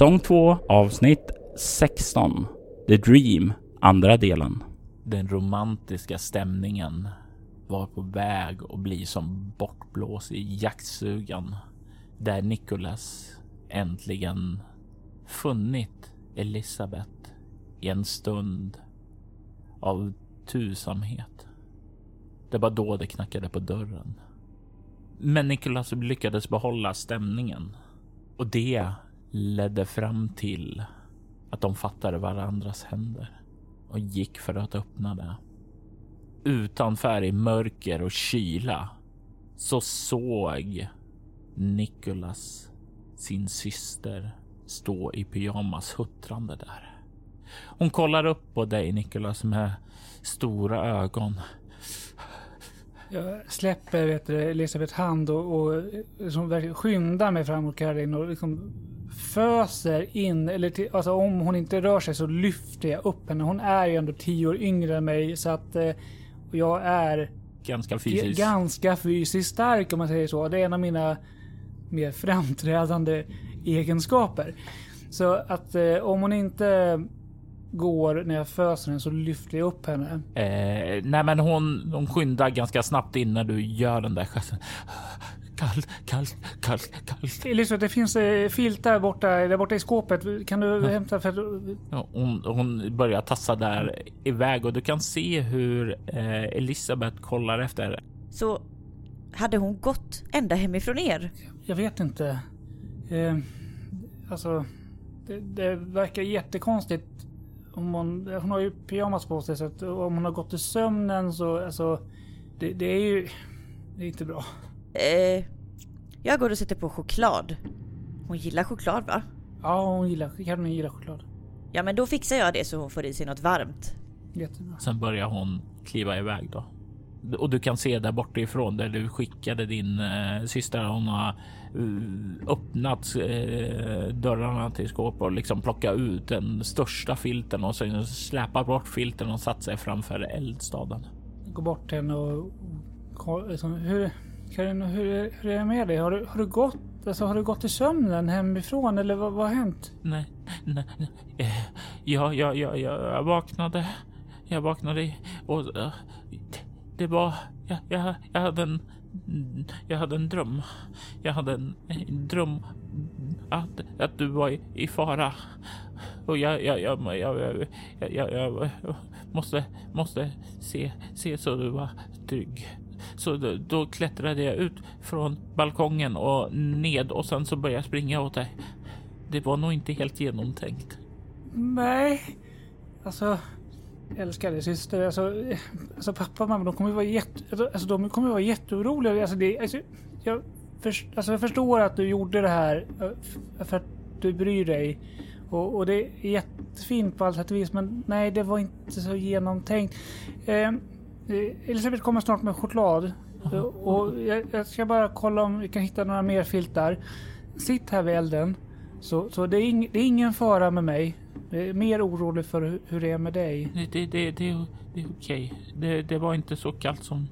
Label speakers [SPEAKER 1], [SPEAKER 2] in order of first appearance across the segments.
[SPEAKER 1] Säsong 2 avsnitt 16 The Dream andra delen.
[SPEAKER 2] Den romantiska stämningen var på väg att bli som bortblås i jaktsugan där Nicholas äntligen funnit Elisabeth i en stund av tusamhet. Det var då det knackade på dörren. Men Nicholas lyckades behålla stämningen och det ledde fram till att de fattade varandras händer och gick för att öppna det. Utanför i mörker och kyla så såg Nikolas sin syster stå i pyjamas huttrande där. Hon kollar upp på dig Nikolas med stora ögon.
[SPEAKER 3] Jag släpper vet du, Elisabeths hand och, och liksom skyndar mig fram mot Karin och liksom föser in, eller till, alltså om hon inte rör sig så lyfter jag upp henne. Hon är ju ändå tio år yngre än mig så att eh, jag är
[SPEAKER 2] Ganska fysiskt.
[SPEAKER 3] ganska fysiskt stark om man säger så. Det är en av mina mer framträdande egenskaper. Så att eh, om hon inte går när jag föser henne så lyfter jag upp henne.
[SPEAKER 2] Eh, nej, men hon, hon skyndar ganska snabbt in när du gör den där gesten. Kallt, kallt, kallt, kallt.
[SPEAKER 3] Elisabeth, det finns eh, filtar borta, där borta i skåpet. Kan du hämta? För att,
[SPEAKER 2] Ja, Hon, hon börjar tassa där iväg och du kan se hur eh, Elisabeth kollar efter.
[SPEAKER 4] Så hade hon gått ända hemifrån er?
[SPEAKER 3] jag vet inte. Eh, alltså, det, det verkar jättekonstigt. Om hon, hon har ju pyjamas på sig så att om hon har gått i sömnen så alltså. Det, det är ju det är inte bra.
[SPEAKER 4] Eh, jag går och sätter på choklad. Hon gillar choklad va?
[SPEAKER 3] Ja, hon gillar, Karin gillar choklad.
[SPEAKER 4] Ja men då fixar jag det så hon får i sig något varmt.
[SPEAKER 3] Jättebra.
[SPEAKER 2] Sen börjar hon kliva iväg då. Och du kan se där bortifrån där du skickade din eh, syster. Hon har eh, öppnat eh, dörrarna till skåpet och liksom plockat ut den största filten och sen släpat bort filten och satt sig framför eldstaden.
[SPEAKER 3] Går bort till henne och... och liksom, hur, Karin, hur, hur är det med dig? Har du, har du gått? Alltså, har du gått i sömnen hemifrån eller vad, vad har hänt?
[SPEAKER 2] Nej, nej, nej. Ja, ja, ja, jag vaknade. Jag vaknade och eh, det var, jag, jag, jag hade en, jag hade en dröm. Jag hade en, en dröm att, att du var i, i fara. Och jag, jag, jag, jag, jag, jag, jag, jag måste, måste se, se så du var trygg. Så då, då klättrade jag ut från balkongen och ned och sen så började jag springa åt dig. Det var nog inte helt genomtänkt.
[SPEAKER 3] Nej. Alltså, älskade syster. Alltså, alltså pappa och mamma, de kommer ju vara jätte, alltså, de kommer ju vara jätteoroliga. Alltså, det, alltså, jag, för, alltså, jag förstår att du gjorde det här för att du bryr dig. Och, och det är jättefint på allt sätt och vis, men nej, det var inte så genomtänkt. Eh, Elisabeth kommer snart med choklad. Eh, Och jag, jag ska bara kolla om vi kan hitta några mer filtar. Sitt här vid elden. Så, så det, är ing, det är ingen fara med mig. Jag är mer orolig för hur, det är med dig.
[SPEAKER 2] Det, det, det, det, det är okej. Det, det var inte så kallt som...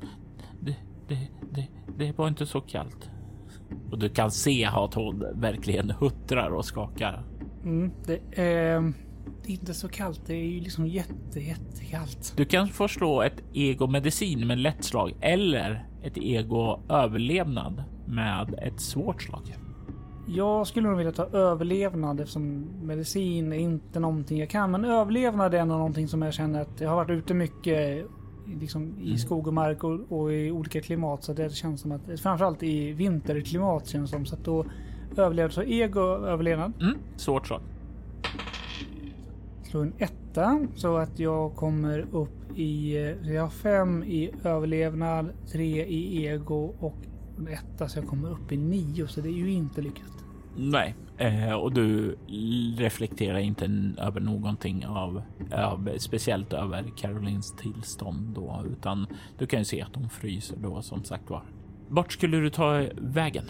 [SPEAKER 2] Det, det, det, det var inte så kallt. Och du kan se att hon verkligen huttrar och skakar.
[SPEAKER 3] Mm, det, är, det är inte så kallt. Det är ju liksom jätte, jättekallt.
[SPEAKER 2] Du kan få slå ett ego medicin med lätt slag eller ett ego överlevnad med ett svårt slag.
[SPEAKER 3] Jag skulle nog vilja ta överlevnad eftersom medicin är inte någonting jag kan. Men överlevnad är ändå någonting som jag känner att jag har varit ute mycket liksom, i skog och mark och, och i olika klimat. Så det känns som att framförallt i vinterklimat känns det som. Så att då överlevnad. Så ego överlevnad.
[SPEAKER 2] Mm, svårt slag.
[SPEAKER 3] Slå en etta så att jag kommer upp i... eh, Jag har fem i överlevnad, tre i ego och en etta så jag kommer upp i nio så det är ju inte lyckat.
[SPEAKER 2] Nej, eh, och du reflekterar inte över någonting av, av speciellt över Carolines tillstånd då, utan du kan ju se att hon fryser då som sagt var. Vart skulle du ta vägen?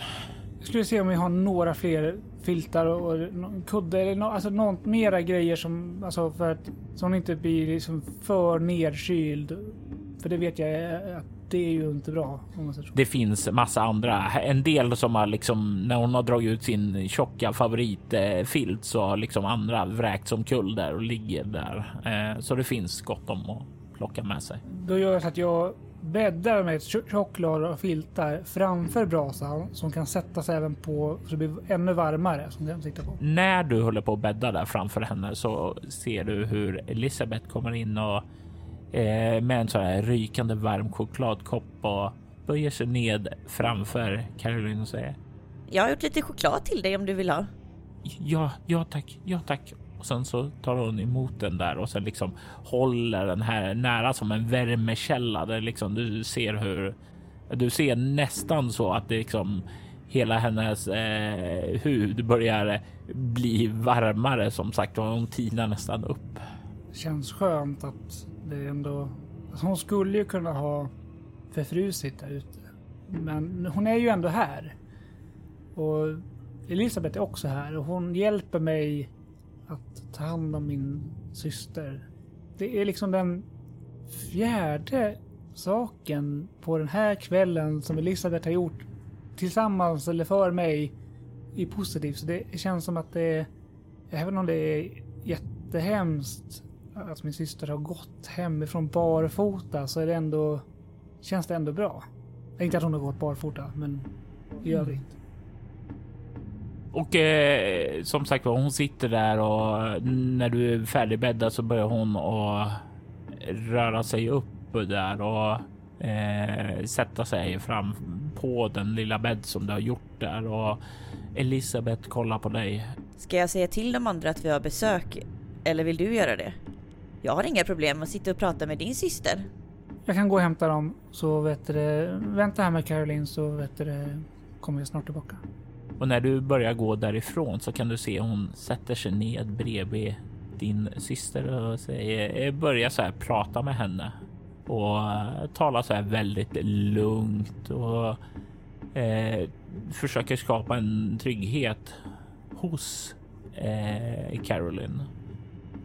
[SPEAKER 3] Jag skulle se om vi har några fler filtar och, och kudde eller no, alltså något mera grejer som alltså för att så hon inte blir liksom för nedkyld. För det vet jag är- att det är ju inte bra.
[SPEAKER 2] Det finns massa andra. En del som har liksom när hon har dragit ut sin tjocka favoritfilt så har liksom andra vräkt som kull där och ligger där. Eh, så det finns gott om att plocka med sig.
[SPEAKER 3] Då gör jag så att jag bäddar med lager av filtar framför brasan som kan sätta sig även på så det blir ännu varmare som den sitter på.
[SPEAKER 2] När du håller på att bädda där framför henne så ser du hur Elisabeth kommer in och eh, med en sån här rykande varm chokladkopp och böjer sig ned framför Caroline och säger
[SPEAKER 4] Jag har gjort lite choklad till dig om du vill ha.
[SPEAKER 2] Ja, ja tack, ja tack. Och sen så tar hon emot den där och sen liksom håller den här nära som en värmekälla där liksom du ser hur du ser nästan så att det liksom hela hennes eh, hud börjar bli varmare som sagt och hon tinar nästan upp.
[SPEAKER 3] Det känns skönt att det ändå... Alltså hon skulle ju kunna ha förfrusit där ute. Men hon är ju ändå här. Och Elisabeth är också här och hon hjälper mig att ta hand om min syster. Det är liksom den fjärde saken på den här kvällen som Elisabeth har gjort tillsammans eller för mig i positivt. Så det känns som att det är, även om det är jättehemskt att min syster har gått hemifrån barfota så är det ändå, känns det ändå bra. Inte att hon har gått barfota, men i övrigt.
[SPEAKER 2] Och eh, som sagt var, hon sitter där och när du är färdigbäddad så börjar hon att röra sig upp där och eh, sätta sig fram på den lilla bädd som du har gjort där och Elisabeth kollar på dig.
[SPEAKER 4] Ska jag säga till de andra att vi har besök? Eller vill du göra det? Jag har inga problem att sitta och prata med din syster.
[SPEAKER 3] Jag kan gå och hämta dem så vet du vänta här med Caroline så vet du kommer jag snart tillbaka.
[SPEAKER 2] Och när du börjar gå därifrån så kan du se hon sätter sig ned bredvid din syster och säger, eh, börjar så här prata med henne och eh, talar så här väldigt lugnt och eh, försöker skapa en trygghet hos eh, Caroline.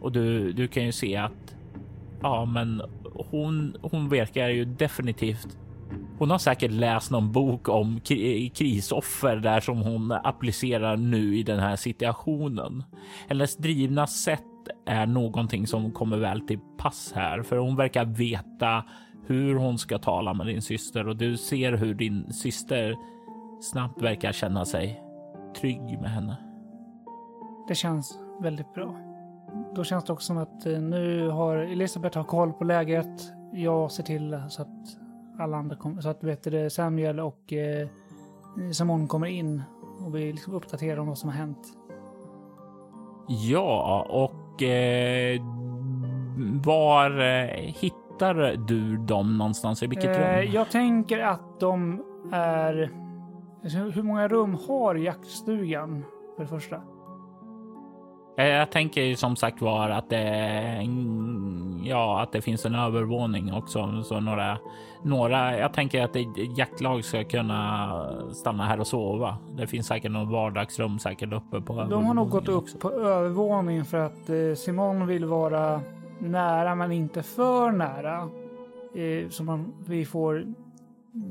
[SPEAKER 2] Och du, du kan ju se att ja, men hon, hon verkar ju definitivt hon har säkert läst någon bok om krisoffer där som hon applicerar nu i den här situationen. Hennes drivna sätt är någonting som kommer väl till pass här, för hon verkar veta hur hon ska tala med din syster och du ser hur din syster snabbt verkar känna sig trygg med henne.
[SPEAKER 3] Det känns väldigt bra. Då känns det också som att eh, nu har Elisabeth har koll på läget. Jag ser till så att alla andra kommer, så att vet du, Samuel och eh, Simon kommer in och vi liksom uppdaterar om vad som har hänt.
[SPEAKER 2] Ja, och eh, var eh, hittar du dem någonstans? I vilket
[SPEAKER 3] Eh,
[SPEAKER 2] rum?
[SPEAKER 3] jag tänker att de är... alltså, Hur många rum har jaktstugan för det första?
[SPEAKER 2] Eh, Jag tänker ju som sagt var att det, ja, att det finns en övervåning också. Så några, några, jag tänker att ett jaktlag ska kunna stanna här och sova. Det finns säkert något vardagsrum säkert uppe på
[SPEAKER 3] De har nog gått upp
[SPEAKER 2] också.
[SPEAKER 3] på övervåningen för att eh, Simon vill vara nära men inte för nära. Eh, så man, vi får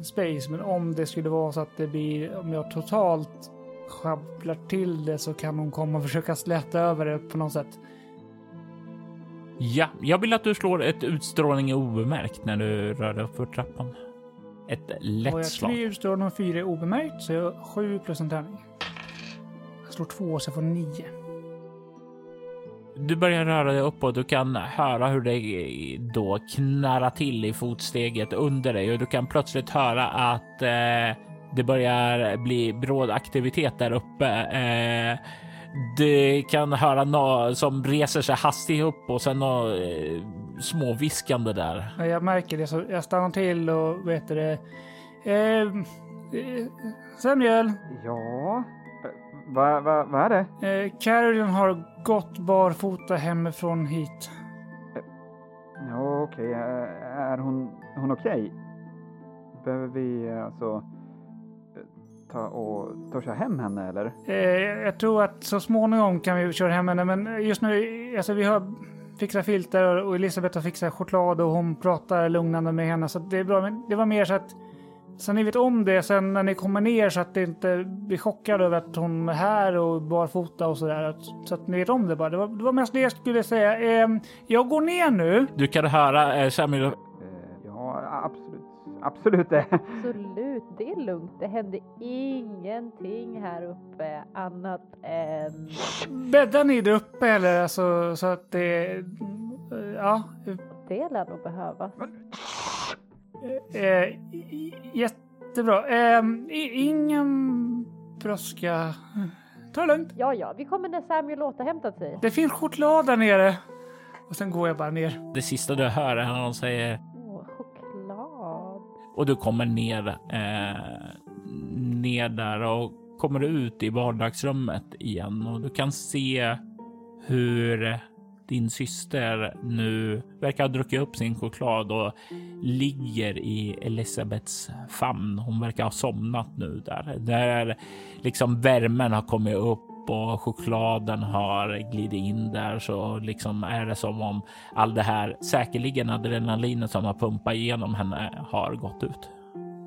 [SPEAKER 3] space. Men om det skulle vara så att det blir, om jag totalt sjabblar till det så kan hon komma och försöka släta över det på något sätt.
[SPEAKER 2] Ja, jag vill att du slår ett utstrålning obemärkt när du rör dig upp för trappan. Ett
[SPEAKER 3] Och
[SPEAKER 2] lätt
[SPEAKER 3] jag
[SPEAKER 2] slag.
[SPEAKER 3] tre utstrålning och fyra är obemärkt så jag har sju plus en tärning. Jag slår två så jag får nio.
[SPEAKER 2] Du börjar röra dig upp och du kan höra hur det då knarrar till i fotsteget under dig och du kan plötsligt höra att eh, det börjar bli bråd aktivitet där uppe. Eh, Du kan höra något som reser sig hastigt upp och sen något eh, småviskande där.
[SPEAKER 3] Ja, Jag märker det, så jag stannar till och vet du det. Eh, eh, Samuel,
[SPEAKER 5] Ja, eh, vad va, vad är det?
[SPEAKER 3] eh, Carolyn har gått barfota hemifrån hit.
[SPEAKER 5] Ja, okej, eh, är hon, hon okej? Behöver vi eh, alltså eh, ta och, köra hem henne eller?
[SPEAKER 3] Eh, jag tror att så småningom kan vi köra hem henne, men just nu, alltså vi har fixat filter och Elisabeth har fixat choklad och hon pratar lugnande med henne, så det är bra. Men det var mer så att så ni vet om det sen när ni kommer ner så att det inte blir chockad över att hon är här och barfota och sådär. Så att ni vet om det bara. Det var, det var mest det jag skulle säga. Eh, jag går ner nu.
[SPEAKER 2] Du kan höra eh, Samuel.
[SPEAKER 5] Eh, absolut. Absolut det.
[SPEAKER 6] Absolut, det är lugnt. Det hände ingenting här uppe annat än...
[SPEAKER 3] Bäddar ni där uppe eller? Alltså, så att det... eh, Ja.
[SPEAKER 6] Det lär nog behövas.
[SPEAKER 3] Eh, i- jättebra. Eh, ingen brådska. Ta det lugnt.
[SPEAKER 6] Ja, ja, vi kommer när Samuel återhämtat sig.
[SPEAKER 3] Det finns choklad där nere. Och sen går jag bara ner.
[SPEAKER 2] Det sista du hör är när de säger och du kommer ner, eh, ner där och kommer ut i vardagsrummet igen och du kan se hur din syster nu verkar ha druckit upp sin choklad och ligger i Elisabeths famn. Hon verkar ha somnat nu där. Där liksom värmen har kommit upp och chokladen har glidit in där så liksom är det som om all det här säkerligen adrenalinet som har pumpat igenom henne har gått ut.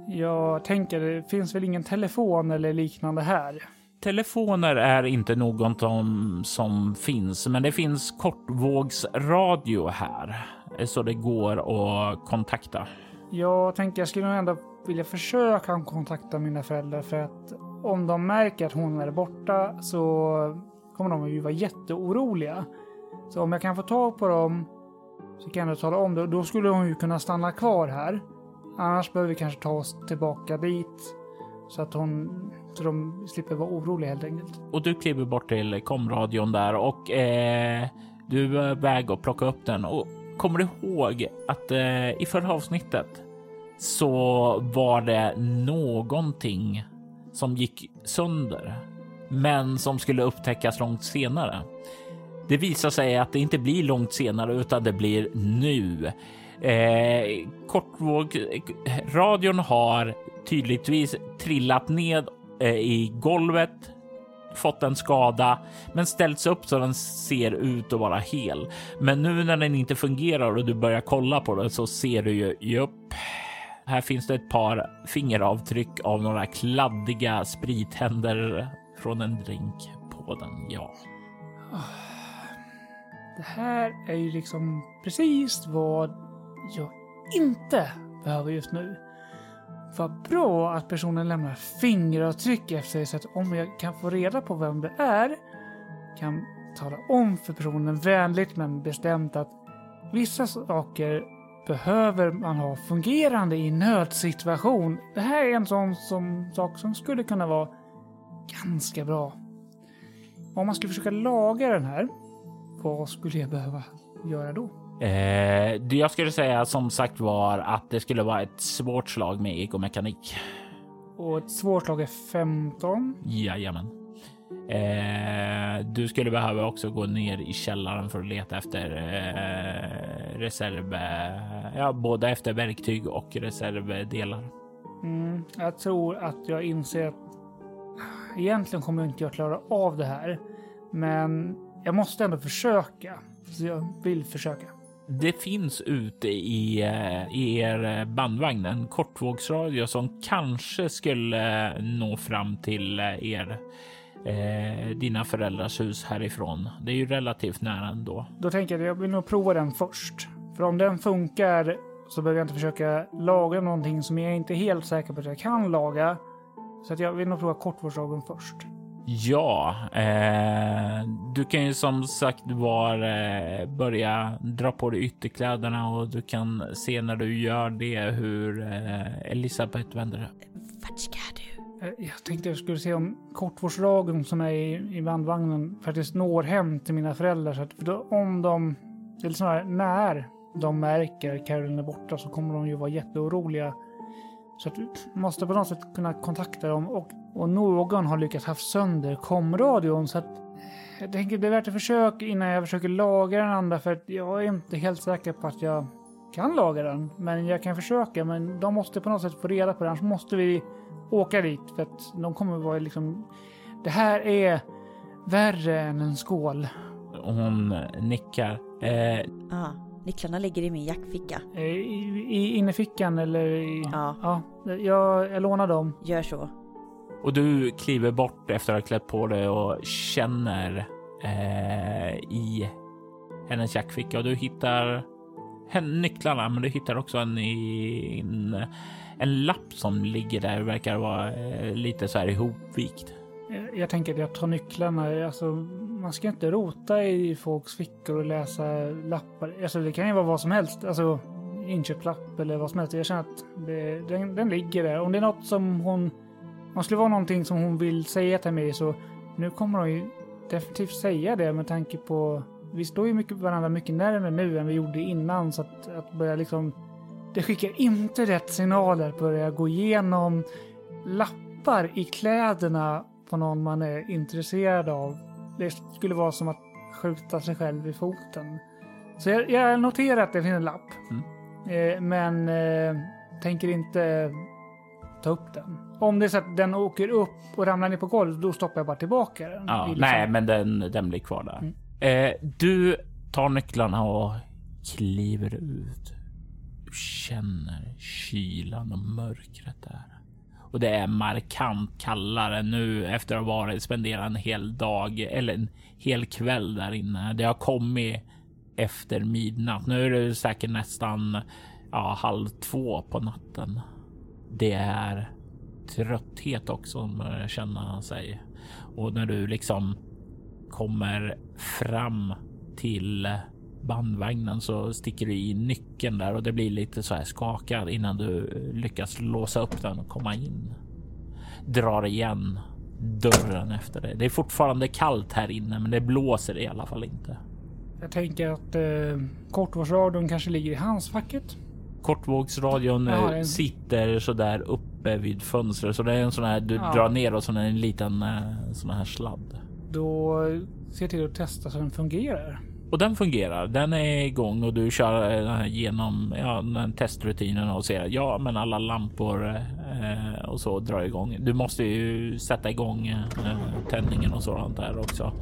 [SPEAKER 3] Jag tänker, det finns väl ingen telefon eller liknande här?
[SPEAKER 2] Telefoner är inte något som, som finns, men det finns kortvågsradio här så det går att kontakta.
[SPEAKER 3] Jag tänker jag skulle nog ändå vilja försöka kontakta mina föräldrar för att om de märker att hon är borta så kommer de ju vara jätteoroliga. Så om jag kan få tag på dem så kan jag tala om det och då skulle hon ju kunna stanna kvar här. Annars behöver vi kanske ta oss tillbaka dit så att hon så de slipper vara oroliga helt enkelt.
[SPEAKER 2] Och du kliver bort till komradion där och eh, du är väg att plocka upp den. Och kommer du ihåg att eh, i förra avsnittet så var det någonting som gick sönder, men som skulle upptäckas långt senare. Det visar sig att det inte blir långt senare utan det blir nu. Eh, kortvåg, radion har tydligtvis trillat ned eh, i golvet, fått en skada, men ställts upp så den ser ut att vara hel. Men nu när den inte fungerar och du börjar kolla på den så ser du ju, jupp, här finns det ett par fingeravtryck av några kladdiga sprithänder från en drink på den. Ja,
[SPEAKER 3] Det här är ju liksom precis vad jag inte behöver just nu. Vad bra att personen lämnar fingeravtryck efter sig så att om jag kan få reda på vem det är kan tala om för personen vänligt men bestämt att vissa saker behöver man ha fungerande i nödsituation. Det här är en sån som, sak som skulle kunna vara ganska bra. Om man skulle försöka laga den här vad skulle jag behöva göra då?
[SPEAKER 2] Eh, jag skulle säga som sagt var att det skulle vara ett svårt slag med egomekanik.
[SPEAKER 3] Och ett svårt slag är 15.
[SPEAKER 2] Jajamän. Eh, du skulle behöva också gå ner i källaren för att leta efter eh, reserv, eh, ja, både efter verktyg och reservdelar.
[SPEAKER 3] Mm, jag tror att jag inser att egentligen kommer jag inte att klara av det här. Men jag måste ändå försöka. Så jag vill försöka.
[SPEAKER 2] Det finns ute i, eh, i er bandvagn en kortvågsradio som kanske skulle nå fram till eh, er, eh, dina föräldrars hus härifrån. Det är ju relativt nära ändå.
[SPEAKER 3] Då tänker jag att jag vill nog prova den först. För om den funkar så behöver jag inte försöka laga någonting som jag inte är helt säker på att jag kan laga. Så att jag vill nog prova kortvårdsradion först.
[SPEAKER 2] Ja, eh, du kan ju som sagt var eh, börja dra på dig ytterkläderna och du kan se när du gör det hur eh, Elisabeth vänder.
[SPEAKER 4] Vart ska du?
[SPEAKER 3] Eh, jag tänkte jag skulle se om kortvårdsradion som är i, i bandvagnen faktiskt når hem till mina föräldrar. Så att, för då, om de, eller snarare när de märker Caroline är borta så kommer de ju vara jätteoroliga. Så att vi måste på något sätt kunna kontakta dem och, och någon har lyckats haft sönder komradion så att jag tänker det är värt ett försök innan jag försöker laga den andra för att jag är inte helt säker på att jag kan laga den. Men jag kan försöka men de måste på något sätt få reda på det annars måste vi åka dit för att de kommer vara liksom det här är värre än en skål.
[SPEAKER 2] Hon nickar. Eh,
[SPEAKER 4] Ja, nycklarna ligger i min jackficka.
[SPEAKER 3] Eh, I, i innerfickan eller i...
[SPEAKER 4] Ja.
[SPEAKER 3] ja jag, jag lånar dem.
[SPEAKER 4] Gör så.
[SPEAKER 2] och du kliver bort efter att ha klätt på dig och känner eh, i hennes jackficka och du hittar nycklarna, men du hittar också en, i- en, en lapp som ligger där. verkar vara eh, lite så här ihopvikt.
[SPEAKER 3] Jag, jag tänker att jag tar nycklarna. Alltså, man ska inte rota i folks fickor och läsa lappar. Alltså, det kan ju vara vad som helst. Alltså, inköpslapp eller vad som helst. Jag känner att det, den, den ligger där. Om det är något som hon... Om det skulle vara någonting som hon vill säga till mig så nu kommer hon ju definitivt säga det med tanke på... Vi står ju mycket, varandra mycket närmare nu än vi gjorde innan så att, att börja liksom... Det skickar inte rätt signaler att börja gå igenom lappar i kläderna på någon man är intresserad av. Det skulle vara som att skjuta sig själv i foten. Så jag, jag noterar att det finns en lapp. Eh, men eh, tänker inte ta upp den. Om det är så att den åker upp och ramlar ner på golvet, då stoppar jag bara tillbaka den.
[SPEAKER 2] Ja,
[SPEAKER 3] liksom-
[SPEAKER 2] Nej, men den, den blir kvar där. Eh, du tar nycklarna och kliver ut. Du känner kylan och mörkret där. Och det är markant kallare nu efter att ha varit spenderat en hel dag eller en hel kväll där inne. Det har kommit efter midnatt. Nu är det säkert nästan ja, halv två på natten. Det är trötthet också som börjar känna sig. Och när du liksom kommer fram till bandvagnen så sticker du i nyckeln där och det blir lite så här skakad innan du lyckas låsa upp den och komma in. Drar igen dörren efter dig. Det är fortfarande kallt här inne, men det blåser i alla fall inte.
[SPEAKER 3] Jag tänker att eh, kortvårdsradion kanske ligger i handskfacket.
[SPEAKER 2] Kortvågsradion
[SPEAKER 3] Ja,
[SPEAKER 2] eh,
[SPEAKER 3] en-
[SPEAKER 2] sitter så där uppe vid fönstret, så det är en sån här du
[SPEAKER 3] Ja.
[SPEAKER 2] drar ner och så en liten eh, sån här sladd.
[SPEAKER 3] Då ser jag till att testa så den fungerar.
[SPEAKER 2] Och den fungerar. Den är igång och du kör eh, genom ja, den testrutinen och ser ja, men alla lampor eh, och så drar igång. Du måste ju sätta igång eh, tändningen och sådant där också.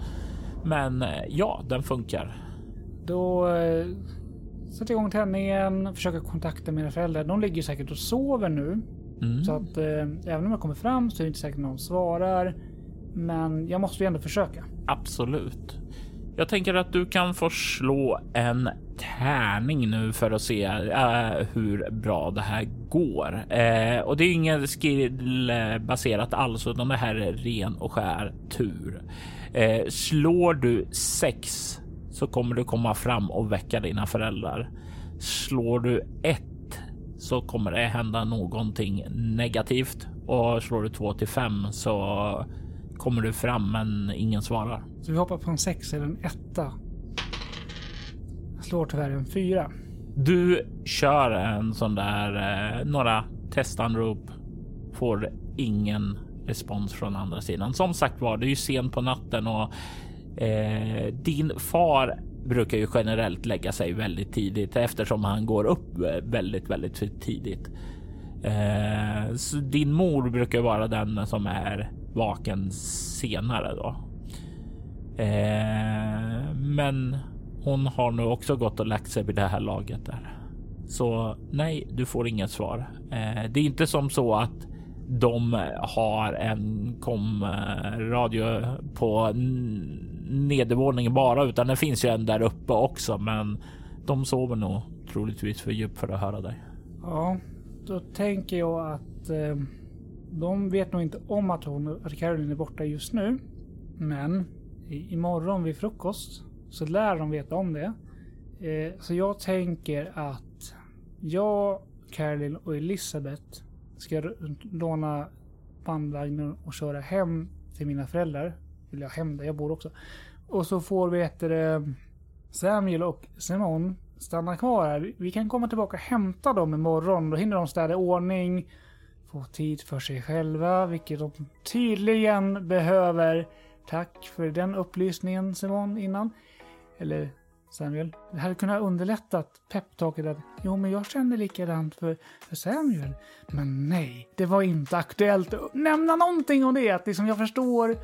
[SPEAKER 2] Men eh, ja, den funkar.
[SPEAKER 3] Då eh, sätter igång tändningen, försöker kontakta mina föräldrar. De ligger säkert och sover nu.
[SPEAKER 2] Mm.
[SPEAKER 3] Så att eh, även om jag kommer fram så är det inte säkert någon svarar. Men jag måste ju ändå försöka.
[SPEAKER 2] Absolut. Jag tänker att du kan få slå en tärning nu för att se äh, hur bra det här går. Eh, och det är inget skillbaserat alls, utan det här är ren och skär tur. Eh, slår du sex så kommer du komma fram och väcka dina föräldrar. Slår du ett så kommer det hända någonting negativt och slår du två till fem så kommer du fram men ingen svarar.
[SPEAKER 3] Så vi hoppar på en sex eller en etta. Jag slår tyvärr en fyra.
[SPEAKER 2] Du kör en sån där eh, några testanrop får ingen respons från andra sidan. Som sagt var, det är ju sent på natten och eh, din far brukar ju generellt lägga sig väldigt tidigt eftersom han går upp eh, väldigt, väldigt tidigt. Eh, din mor brukar vara den som är vaken senare då. Eh, men hon har nu också gått och lagt sig vid det här laget där. Så nej, du får inget svar. Eh, det är inte som så att de har en komradio på nedervåningen bara, utan det finns ju en där uppe också. Men de sover nog troligtvis för djupt för att höra dig.
[SPEAKER 3] Ja, då tänker jag att eh, de vet nog inte om att, hon, att Caroline är borta just nu. Men i, imorgon vid frukost så lär de veta om det. Eh, så jag tänker att jag, Caroline och Elisabeth ska låna bandvagnen och köra hem till mina föräldrar. Vill jag hem där jag bor också. Och så får vi ett Samuel och Simon stanna kvar här. Vi kan komma tillbaka och hämta dem imorgon. Då hinner de städa i ordning. Få tid för sig själva, vilket de tydligen behöver. Tack för den upplysningen Simon innan. Eller Samuel. Det hade kunnat underlättat peptalket att jo, men jag känner likadant för, för Samuel. Men nej, det var inte aktuellt att nämna någonting om det. Att liksom jag förstår.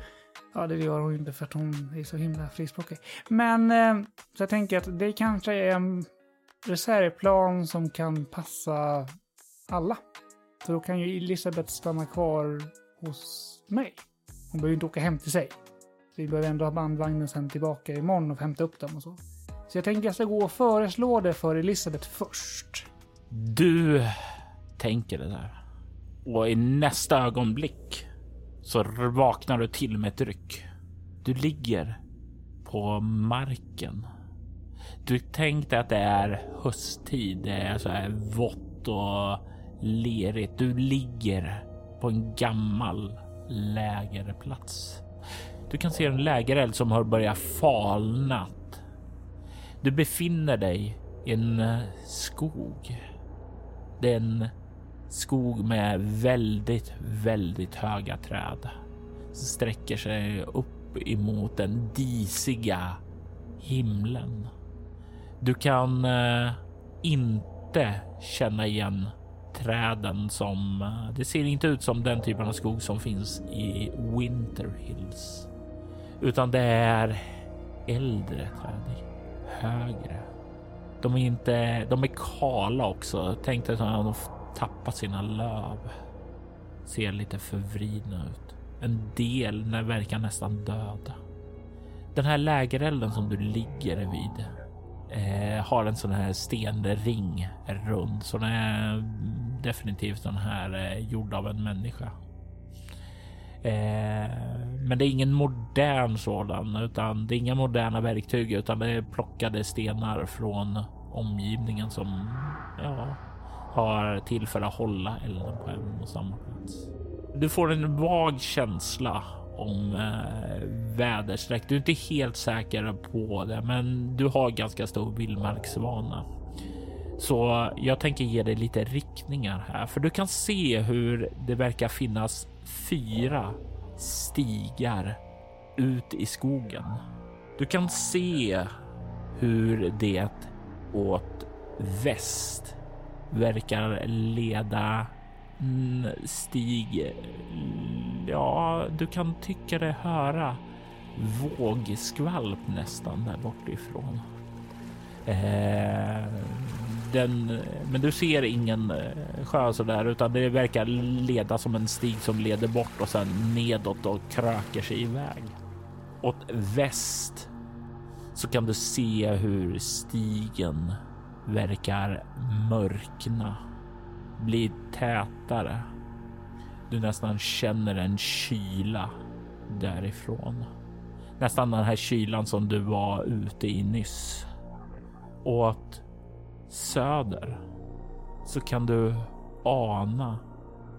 [SPEAKER 3] Ja, det gör hon inte för att hon är så himla frispråkig. Men eh, så jag tänker att det kanske är en reservplan som kan passa alla. Så då kan ju Elisabeth stanna kvar hos mig. Hon behöver ju inte åka hem till sig. Så vi behöver ändå ha bandvagnen sen tillbaka imorgon och hämta upp dem och så. Så jag tänker att jag ska gå och föreslå det för Elisabeth först.
[SPEAKER 2] Du tänker det där och i nästa ögonblick så vaknar du till med ett ryck. Du ligger på marken. Du tänkte att det är hösttid. Det är så här vått och lerigt. Du ligger på en gammal lägerplats. Du kan se en lägereld som har börjat falna. du befinner dig i en eh, skog. Det är en skog med väldigt, väldigt höga träd som sträcker sig upp emot den disiga himlen. Du kan eh, inte känna igen träden som... Eh, det ser inte ut som den typen av skog som finns i Winter Hills, utan det är äldre träd högre. De är inte, de är kala också. Tänk dig att de tappat sina löv. Ser lite förvridna ut. En del verkar nästan döda. Den här lägerelden som du ligger vid eh, har en sån här stenring runt, så den är definitivt den här eh, gjord av en människa. Eh, men det är ingen modern sådan, utan det är inga moderna verktyg, utan det är plockade stenar från omgivningen som ja, har till för att hålla elden på en och samma plats. Du får en vag känsla om eh, väderstreck. Du är inte helt säker på det, men du har ganska stor vildmarksvana. Så jag tänker ge dig lite riktningar här, för du kan se hur det verkar finnas fyra stigar ut i skogen. Du kan se hur det åt väst verkar leda stig. Ja, du kan tycka dig höra vågskvalp nästan där bortifrån. Eh, den, men du ser ingen eh, sjö så där, utan det verkar leda som en stig som leder bort och sen nedåt och kröker sig iväg. Åt väst så kan du se hur stigen verkar mörkna, bli tätare. Du nästan känner en kyla därifrån. Nästan den här kylan som du var ute i nyss. Och söder så kan du ana.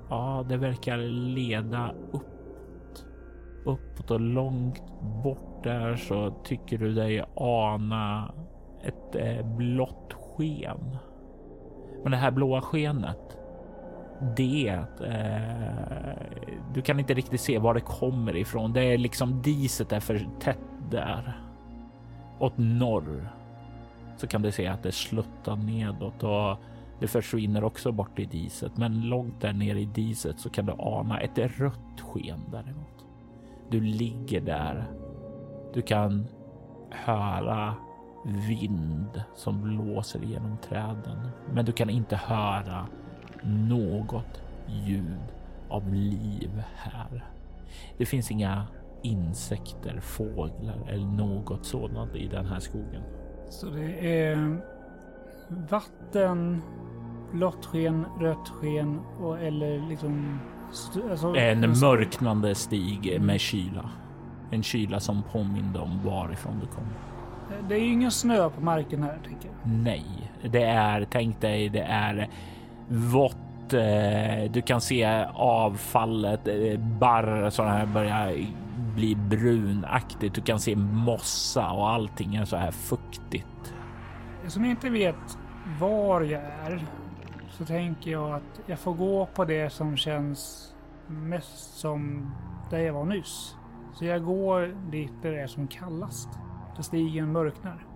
[SPEAKER 2] Ja, det verkar leda uppåt. Uppåt och långt bort där så tycker du dig ana ett eh, blått sken. Men det här blåa skenet, det eh, du kan inte riktigt se var det kommer ifrån. Det är liksom diset är för tätt där. Åt norr så kan du se att det sluttar nedåt och det försvinner också bort i diset. Men långt där nere i diset så kan du ana ett rött sken däremot. Du ligger där. Du kan höra vind som blåser genom träden, men du kan inte höra något ljud av liv här. Det finns inga insekter, fåglar eller något sådant i den här skogen.
[SPEAKER 3] Så det är vatten, blått sken, rött sken och eller liksom...
[SPEAKER 2] Alltså, en mörknande stig med kyla. En kyla som påminner om varifrån du kom.
[SPEAKER 3] Det är ju ingen snö på marken här tänker jag.
[SPEAKER 2] Nej, det är, tänk dig, det är vått. Eh, du kan se avfallet, eh, barr så här börjar bli brunaktigt. Du kan se mossa och allting är så här fuktigt.
[SPEAKER 3] Som inte vet var jag är så tänker jag att jag får gå på det som känns mest som där jag var nyss. Så jag går dit där det är som kallast. Där stigen mörknar.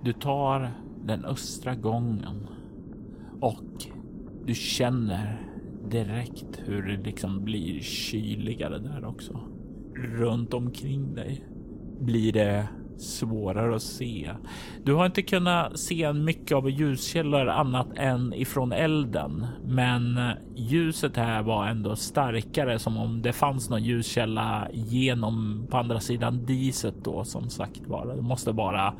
[SPEAKER 2] Du tar den östra gången och du känner direkt hur det liksom blir kyligare där också. Runt omkring dig blir det svårare att se. Du har inte kunnat se mycket av ljuskällor annat än ifrån elden, men ljuset här var ändå starkare som om det fanns någon ljuskälla genom på andra sidan diset då som sagt var. Det måste vara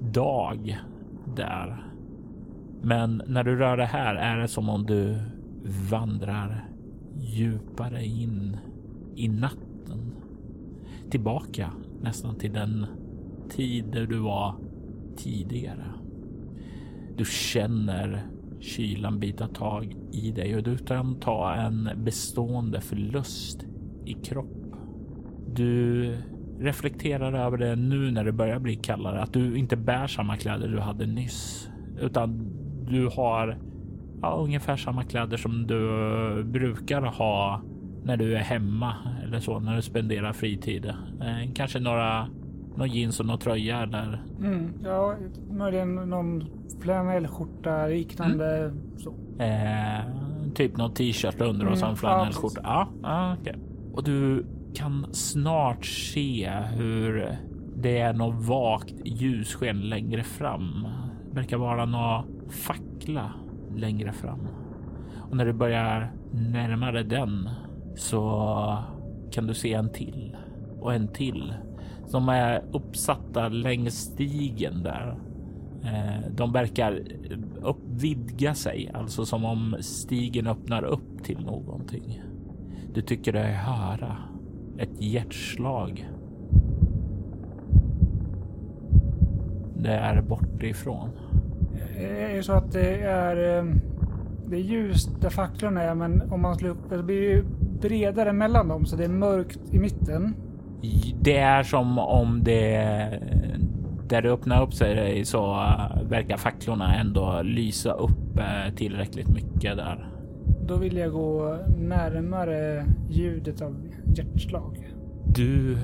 [SPEAKER 2] dag där. Men när du rör dig här är det som om du vandrar djupare in i natten. Tillbaka nästan till den tid där du var tidigare. Du känner kylan bita tag i dig och du kan ta en bestående förlust i kropp. Du reflekterar över det nu när det börjar bli kallare, att du inte bär samma kläder du hade nyss, utan du har ja, ungefär samma kläder som du brukar ha när du är hemma eller så, när du spenderar fritid. Eh, kanske några någon jeans och någon tröja eller?
[SPEAKER 3] Mm, ja, möjligen någon flanellskjorta liknande mm. så.
[SPEAKER 2] Eh, typ någon t-shirt under och mm, så en flanellskjorta. Ja, ja. Okay. Och du kan snart se hur det är något vagt ljussken längre fram. Det verkar vara någon fackla längre fram. Och när du börjar närma dig den så kan du se en till och en till som är uppsatta längs stigen där. Eh, de verkar uppvidga sig, alltså som om stigen öppnar upp till någonting. Du tycker dig höra ett hjärtslag. Det är bortifrån.
[SPEAKER 3] Det är så att det är, eh, det är ljust där facklorna är, men om man slår upp det blir det bredare mellan dem så det är mörkt i mitten.
[SPEAKER 2] Det är som om det där det öppnar upp sig så verkar facklorna ändå lysa upp eh, tillräckligt mycket där.
[SPEAKER 3] Då vill jag gå närmare ljudet av hjärtslag.
[SPEAKER 2] Du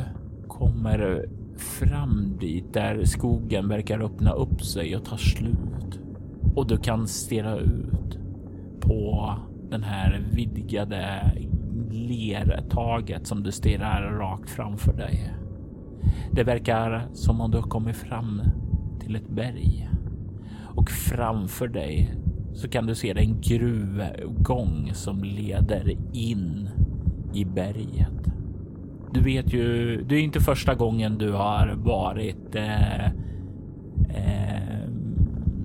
[SPEAKER 2] kommer fram dit där skogen verkar öppna upp sig och ta slut och du kan stirra ut på den här vidgade lertaget som du stirrar rakt framför dig. Det verkar som om du har kommit fram till ett berg och framför dig så kan du se en gruvgång som leder in i berget. Du vet ju, det är inte första gången du har varit eh, eh,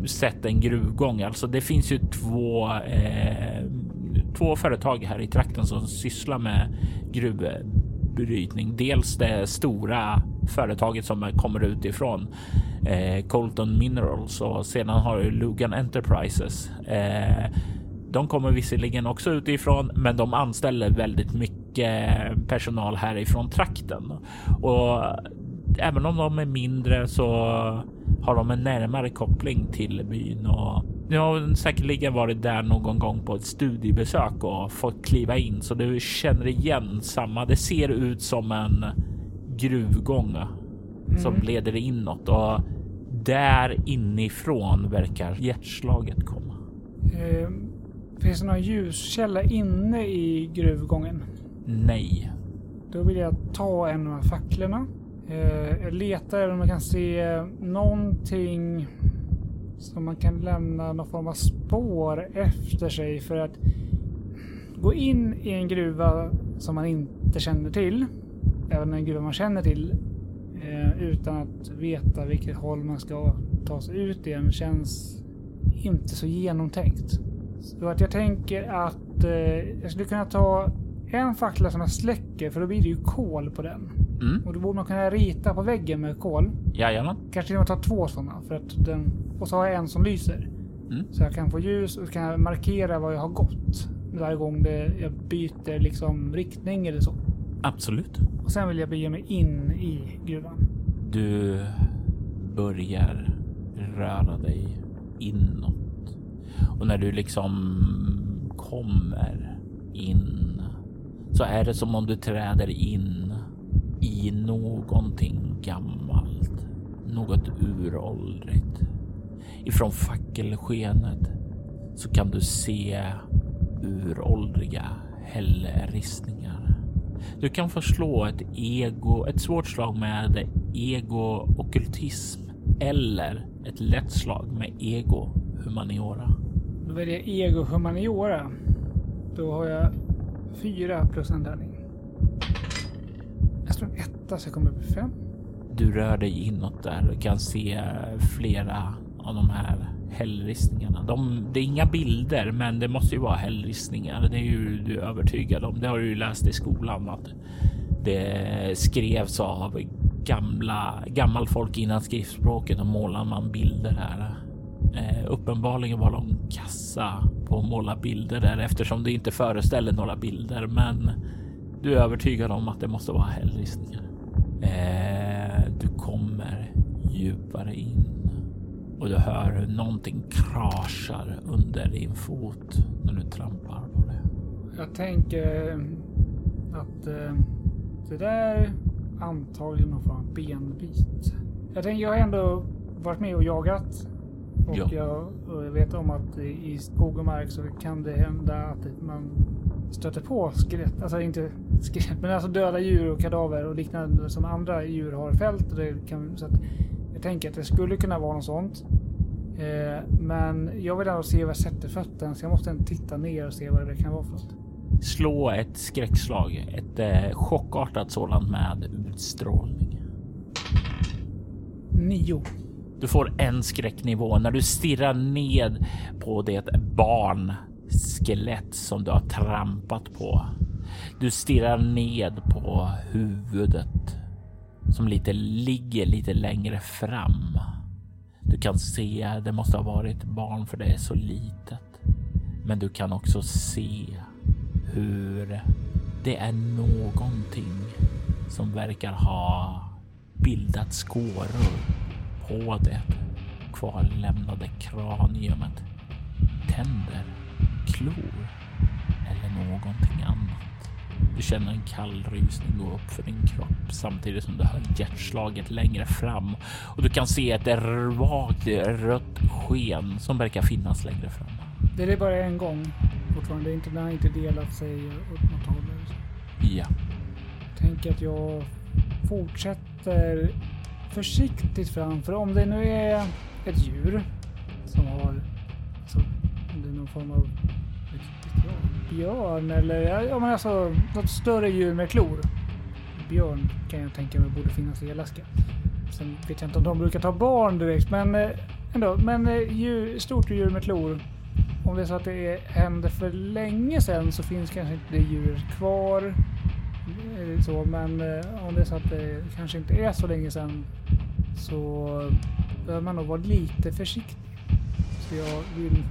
[SPEAKER 2] sett en gruvgång. Alltså det finns ju två eh, två företag här i trakten som sysslar med gruvbrytning. Dels det stora företaget som kommer utifrån eh, Colton Minerals och sedan har du Lugan Enterprises. Eh, de kommer visserligen också utifrån, men de anställer väldigt mycket personal härifrån trakten och även om de är mindre så har de en närmare koppling till byn och jag har säkerligen varit där någon gång på ett studiebesök och fått kliva in så du känner igen samma. Det ser ut som en gruvgång mm. som leder inåt och där inifrån verkar hjärtslaget komma.
[SPEAKER 3] Eh, finns det någon ljuskälla inne i gruvgången?
[SPEAKER 2] Nej.
[SPEAKER 3] Då vill jag ta en av facklorna. Eh, jag letar om jag kan se någonting som man kan lämna någon form av spår efter sig för att gå in i en gruva som man inte känner till, även en gruva man känner till, eh, utan att veta vilket håll man ska ta sig ut igen känns inte så genomtänkt. Så att jag tänker att eh, jag skulle kunna ta en fackla som jag släcker för då blir det ju kol på den. Mm. Och då borde man kunna rita på väggen med kol.
[SPEAKER 2] Jajamän.
[SPEAKER 3] Kanske till och med ta två sådana. För att den, och så har jag en som lyser. Mm. Så jag kan få ljus och kan markera var jag har gått. varje gång det, jag byter liksom riktning eller så.
[SPEAKER 2] Absolut.
[SPEAKER 3] Och sen vill jag bege mig in i gruvan.
[SPEAKER 2] Du börjar röra dig inåt. Och när du liksom kommer in så är det som om du träder in i någonting gammalt. Något uråldrigt. Ifrån fackelskenet så kan du se uråldriga hällristningar. Du kan få slå ett ego, ett svårt slag med ego okultism eller ett lätt slag med ego humaniora.
[SPEAKER 3] Då väljer jag ego humaniora. Då har jag fyra plus en tärning. Jag en etta så jag kommer upp i fem.
[SPEAKER 2] Du rör dig inåt där och kan se flera av de här hällristningarna. De, det är inga bilder, men det måste ju vara hällristningar. Det är ju du övertygad om. Det har du ju läst i skolan att det skrevs av gamla gammal folk innan skriftspråket och målar man bilder här. Eh, uppenbarligen var de kassa på att måla bilder där eftersom det inte föreställer några bilder. Men du är övertygad om att det måste vara hällristningar. Eh, du kommer djupare in och du hör hur någonting kraschar under din fot när du trampar på det.
[SPEAKER 3] Jag tänker att eh, det där antagligen någon form av benbit. Jag tänker, jag har ändå varit med och jagat. Och,
[SPEAKER 2] Ja.
[SPEAKER 3] jag, och jag vet om att i i skog och mark så kan det hända att man stöter på skelett. Alltså inte skelett, men alltså döda djur och kadaver och liknande som andra djur har det kan, så att jag tänker att det skulle kunna vara något sånt. Eh, men jag vill ändå se var jag sätter fötterna så jag måste ändå titta ner och se vad det kan vara för något.
[SPEAKER 2] Slå ett skräckslag, ett eh, chockartat sådant med utstrålning.
[SPEAKER 3] Nio.
[SPEAKER 2] Du får en skräcknivå när du stirrar ned på det Skelett som du har trampat på. Du stirrar ned på huvudet som lite ligger lite längre fram. Du kan se, det måste ha varit barn för det är så litet. Men du kan också se hur det är någonting som verkar ha bildat skåror på det kvarlämnade kraniumet. Tänder, klor eller någonting annat. Du känner en kall rysning gå upp för din kropp samtidigt som du hör hjärtslaget längre fram och du kan se ett vagt rött sken som verkar finnas längre fram.
[SPEAKER 3] Det är bara en gång fortfarande. Inte, den har inte delat sig åt något håll.
[SPEAKER 2] Ja,
[SPEAKER 3] Tänker att jag fortsätter försiktigt fram. För om det nu är ett djur som har, alltså, om det är någon form av vet jag, björn eller ja, men alltså något större djur med klor. Björn kan jag tänka mig borde finnas i Alaska. Sen vet jag inte om de brukar ta barn direkt, men eh, ändå. Men eh, djur, stort djur med klor. Om det är så att det är, hände för länge sedan så finns kanske inte det djuret kvar. Eh, så, men om det är så att det kanske inte är så länge sedan så behöver man nog vara lite försiktig. Så jag vill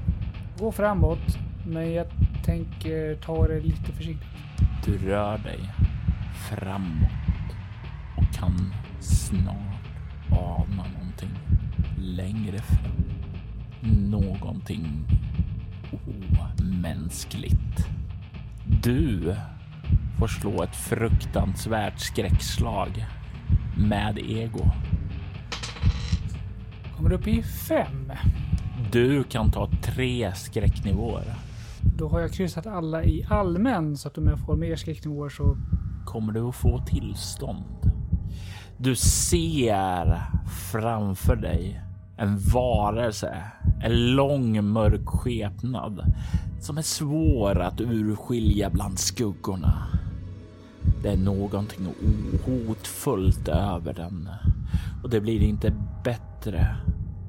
[SPEAKER 3] gå framåt, men jag tänker ta det lite försiktigt.
[SPEAKER 2] du rör dig framåt och kan snart ana någonting längre fram. Någonting omänskligt. Du får slå ett fruktansvärt skräckslag med ego.
[SPEAKER 3] Kommer upp i fem.
[SPEAKER 2] Du kan ta tre skräcknivåer.
[SPEAKER 3] Då har jag kryssat alla i allmän så att om jag får mer skräcknivåer så
[SPEAKER 2] kommer du att få tillstånd. Du ser framför dig en varelse, en lång mörk skepnad som är svår att urskilja bland skuggorna. Det är någonting ohotfullt över den och det blir inte bättre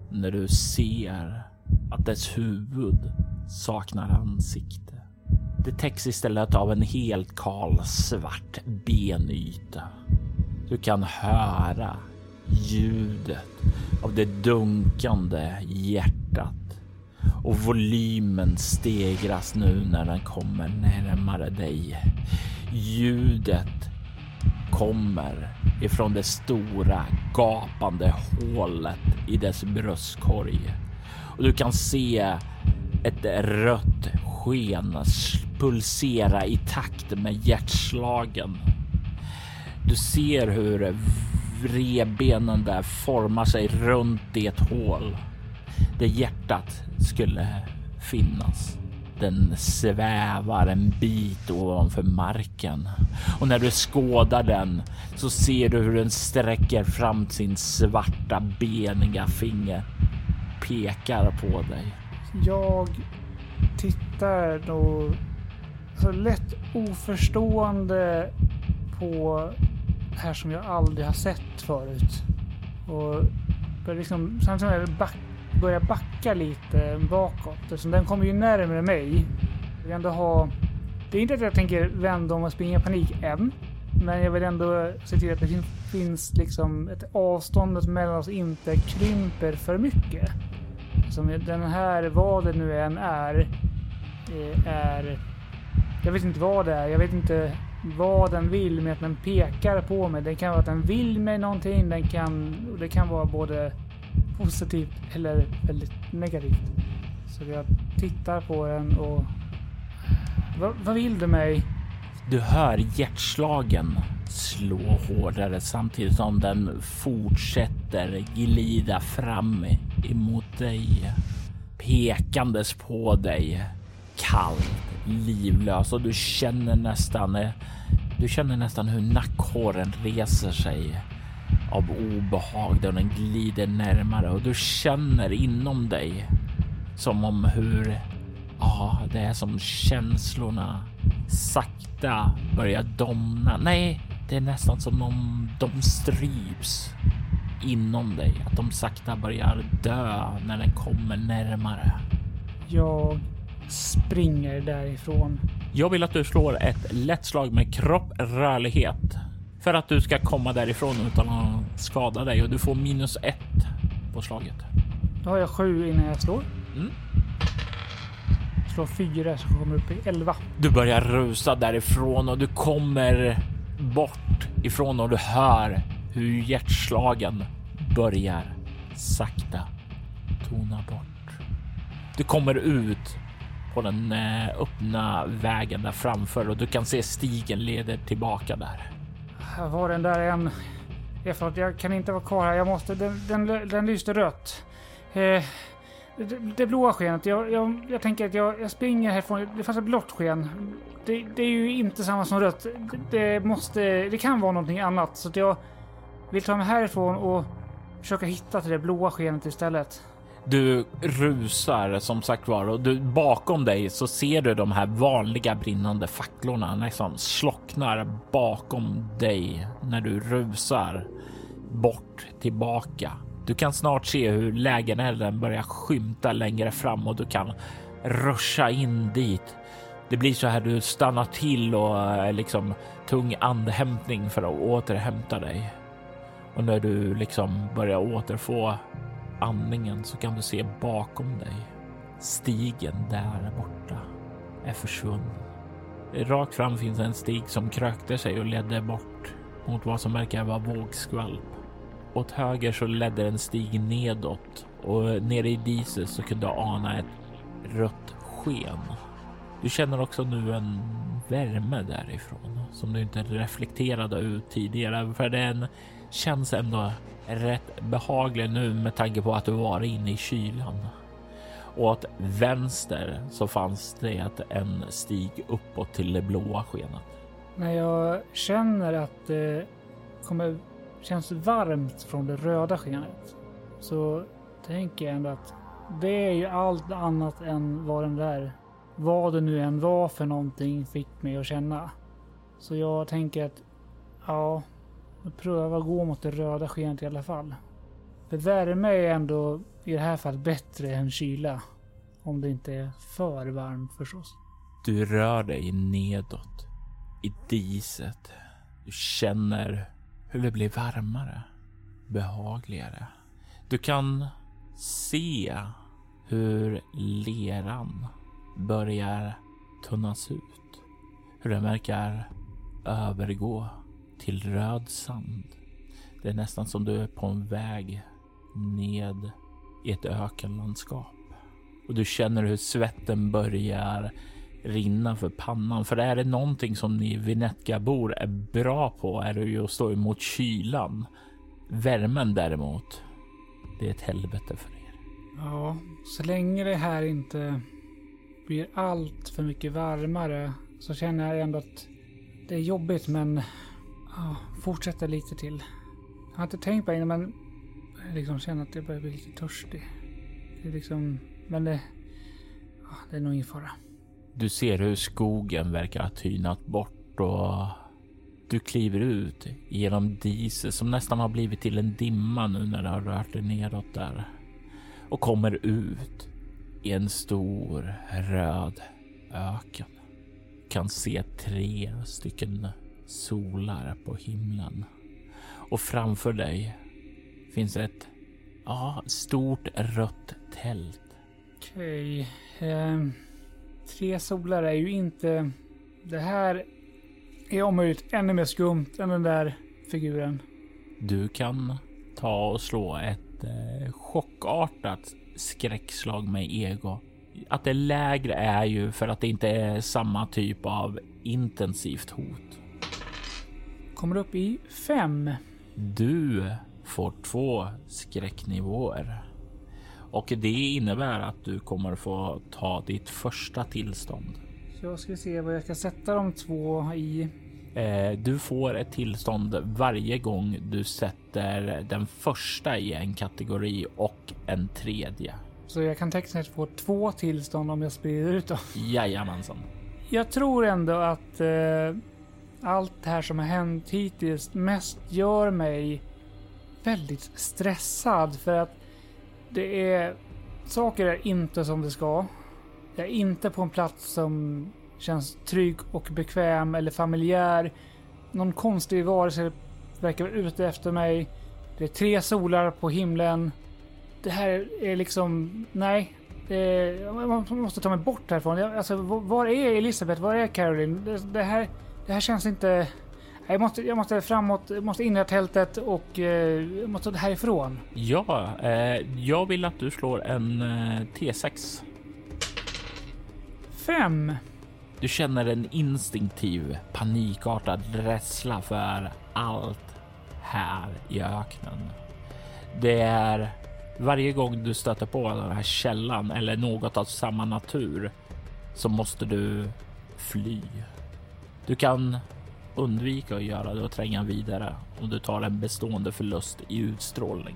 [SPEAKER 2] när du ser att dess huvud saknar ansikte. Det täcks istället av en helt kal svart benyta. Du kan höra ljudet av det dunkande hjärtat och volymen stegras nu när den kommer närmare dig. Ljudet kommer ifrån det stora gapande hålet i dess bröstkorg och du kan se ett rött sken pulsera i takt med hjärtslagen. Du ser hur revbenen där formar sig runt det hål där hjärtat skulle finnas. Den svävar en bit ovanför marken och när du skådar den så ser du hur den sträcker fram sin svarta beniga finger. Pekar på dig.
[SPEAKER 3] Jag tittar då så lätt oförstående på det här som jag aldrig har sett förut. Och börjar liksom, samtidigt som jag back, börjar backa lite bakåt. Eftersom den kommer ju närmare mig. Jag vill ändå ha... Det är inte att jag tänker vända om och springa i panik än. Men jag vill ändå se till att det finns, finns liksom ett avståndet mellan oss inte krymper för mycket. Som den här, vad det nu än är, eh, är... Jag vet inte vad det är. Jag vet inte vad den vill med att den pekar på mig. Det kan vara att den vill mig någonting. Den kan, det kan vara både positivt eller väldigt negativt. Så jag tittar på den och... Va, vad vill du mig?
[SPEAKER 2] Du hör hjärtslagen slå hårdare samtidigt som den fortsätter glida fram emot dig. Pekandes på dig. Kallt, livlös och du känner nästan eh, du känner nästan hur nackhåren reser sig av obehag då den glider närmare och du känner inom dig som om hur ja, det är som känslorna sakta börjar domna. Nej, det är nästan som om de stryps inom dig, att de sakta börjar dö när den kommer närmare.
[SPEAKER 3] Jag springer därifrån.
[SPEAKER 2] Jag vill att du slår ett lätt slag med kropp rörlighet för att du ska komma därifrån utan att skada dig och du får minus ett på slaget.
[SPEAKER 3] Då har jag sju innan jag slår.
[SPEAKER 2] Mm.
[SPEAKER 3] Slår fyra så kommer upp i elva.
[SPEAKER 2] Du börjar rusa därifrån och du kommer bort ifrån och du hör hur hjärtslagen börjar sakta tona bort. Du kommer ut på den eh, öppna vägen där framför och du kan se stigen leder tillbaka där.
[SPEAKER 3] Här var den där en. Jag kan inte vara kvar här. Jag måste. Den, den, den lyste rött. Eh, det, det blåa skenet. Jag, jag, jag tänker att jag, jag springer härifrån. Det fanns ett blått sken. Det, det, är ju inte samma som rött. Det, det, måste. Det kan vara någonting annat så att jag vill ta mig härifrån och försöka hitta till det blåa skenet istället.
[SPEAKER 2] Du rusar som sagt var och du, bakom dig så ser du de här vanliga brinnande facklorna liksom slocknar bakom dig när du rusar bort tillbaka. Du kan snart se hur lägenheten börjar skymta längre fram och du kan ruscha in dit. Det blir så här du stannar till och liksom tung andhämtning för att återhämta dig. Och när du liksom börjar återfå andningen så kan du se bakom dig. Stigen där borta är försvunnen. Rakt fram finns en stig som krökte sig och ledde bort mot vad som verkar vara vågskvalp. Åt höger så ledde en stig nedåt och nere i diset så kunde du ana ett rött sken. Du känner också nu en värme därifrån som du inte reflekterade ut tidigare för den känns ändå rätt behaglig nu med tanke på att du var inne i kylan. Åt vänster så fanns det en stig uppåt till det blåa skenet.
[SPEAKER 3] När jag känner att det kommer känns varmt från det röda skenet så tänker jag ändå att det är ju allt annat än vad den där, vad det nu än var för någonting, fick mig att känna. Så jag tänker att ja, pröva gå mot det röda skenet i alla fall. För värme är ändå i det här fallet bättre än kyla. Om det inte är för varmt förstås.
[SPEAKER 2] Du rör dig nedåt i diset. Du känner hur det blir varmare, behagligare. Du kan se hur leran börjar tunnas ut. Hur den verkar övergå till röd sand. Det är nästan som du är på en väg ned i ett ökenlandskap. Och du känner hur svetten börjar rinna för pannan. För är det någonting som ni Vinetka-bor är bra på är det ju att stå emot kylan. Värmen däremot, det är ett helvete för er.
[SPEAKER 3] Ja, så länge det här inte blir allt för mycket varmare så känner jag ändå att det är jobbigt men ja, fortsätter lite till. Jag har inte tänkt på det innan men jag liksom känner att jag börjar bli lite törstig. Det är liksom, men det, ja, det är nog ingen fara.
[SPEAKER 2] Du ser hur skogen verkar ha tynat bort och du kliver ut genom diset som nästan har blivit till en dimma nu när det har rört dig neråt där och kommer ut i en stor röd öken. Kan se tre stycken solar på himlen och framför dig finns ett ja, stort rött tält.
[SPEAKER 3] Okej. ehm, tre solar är ju inte... Det här är om möjligt ännu mer skumt än den där figuren.
[SPEAKER 2] Du kan ta och slå ett eh, chockartat skräckslag med ego. Att det är lägre är ju för att det inte är samma typ av intensivt hot.
[SPEAKER 3] Kommer upp i fem.
[SPEAKER 2] Du får två skräcknivåer och det innebär att du kommer få ta ditt första tillstånd.
[SPEAKER 3] Så jag ska se vad jag ska sätta de två i.
[SPEAKER 2] Eh, Du får ett tillstånd varje gång du sätter den första i en kategori och en tredje.
[SPEAKER 3] Så jag kan tekniskt få två tillstånd om jag sprider ut dem.
[SPEAKER 2] Jajamensan.
[SPEAKER 3] Jag tror ändå att eh, allt det här som har hänt hittills mest gör mig väldigt stressad för att det är saker är inte som det ska. Jag är inte på en plats som känns trygg och bekväm eller familjär. Någon konstig varelse verkar vara ute efter mig. Det är tre solar på himlen. Det här är liksom, nej. Är, man måste ta mig bort härifrån. Alltså, var är Elisabeth? Var är Caroline? Det, det, här, det här känns inte... Jag måste, jag måste framåt, jag måste in i tältet och eh, jag måste härifrån.
[SPEAKER 2] Ja, eh, jag vill att du slår en eh, T6.
[SPEAKER 3] Fem.
[SPEAKER 2] Du känner en instinktiv panikartad rädsla för allt här i öknen. Det är varje gång du stöter på den här källan eller något av samma natur så måste du fly. Du kan undvika att göra det och tränga vidare om du tar en bestående förlust i utstrålning.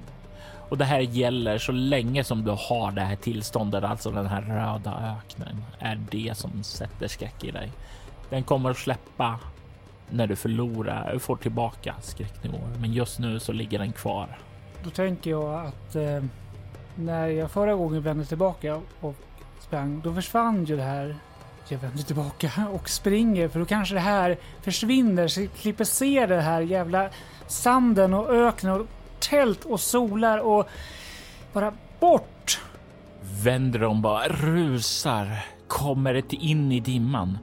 [SPEAKER 2] Och det här gäller så länge som du har det här tillståndet, alltså den här röda öknen, är det som sätter skräck i dig. Den kommer att släppa när du förlorar, får tillbaka skräcknivåer, men just nu så ligger den kvar.
[SPEAKER 3] Då tänker jag att eh, när jag förra gången vände tillbaka och sprang, då försvann ju det här. Jag vänder tillbaka och springer för då kanske det här försvinner så jag slipper se det här jävla sanden och öknen och tält och solar och bara bort.
[SPEAKER 2] Vänder om bara rusar, kommer in i dimman,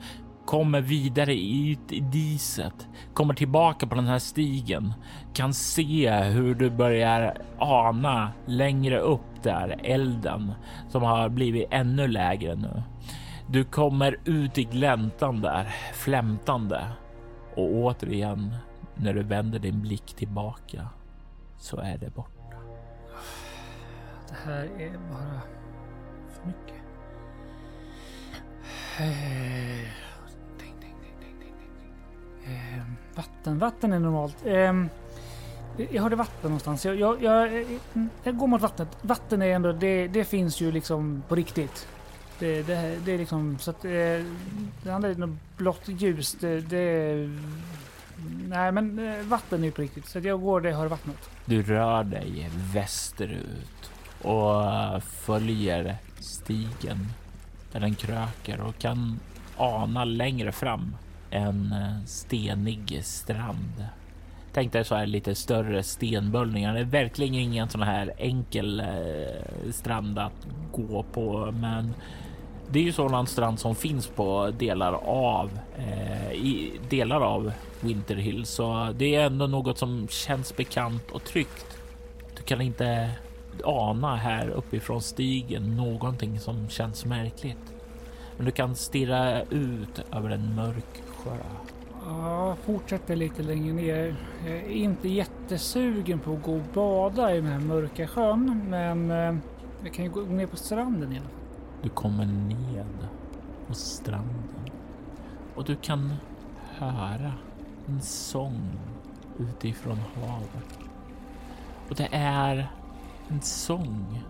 [SPEAKER 2] kommer vidare ut i diset, kommer tillbaka på den här stigen, kan se hur du börjar ana längre upp där elden som har blivit ännu lägre nu. Du kommer ut i gläntan där, flämtande och återigen när du vänder din blick tillbaka så är det borta.
[SPEAKER 3] Det här är bara för mycket. Eh, ding, ding, ding, ding, ding, ding. Eh, Vatten, vatten är normalt. Eh, Jag hörde vatten någonstans. Jag, jag, jag, jag går mot vattnet. Vatten är ändå, det, det finns ju liksom på riktigt. Det, det, det är liksom så att eh, det handlar om något blått ljus. Det, det Nej men eh, vatten är på riktigt. Så att jag går där jag hör vattnet.
[SPEAKER 2] Du rör dig västerut och eh, följer stigen där den kröker och kan ana längre fram en stenig strand Tänk dig så här lite större stenböljningar. Det är verkligen ingen sån här enkel strand att gå på, men det är ju sådan strand som finns på delar av eh, i delar av Winterhill, så det är ändå något som känns bekant och tryggt. Du kan inte ana här uppifrån stigen någonting som känns märkligt. Men du kan stirra ut över en mörk sjö.
[SPEAKER 3] Ja, fortsätter lite längre ner. Jag är inte jättesugen på att gå och bada i den här mörka sjön, men eh, jag kan ju gå ner på stranden i alla fall.
[SPEAKER 2] Du kommer ned på stranden och du kan höra en sång utifrån havet. Och det är en sång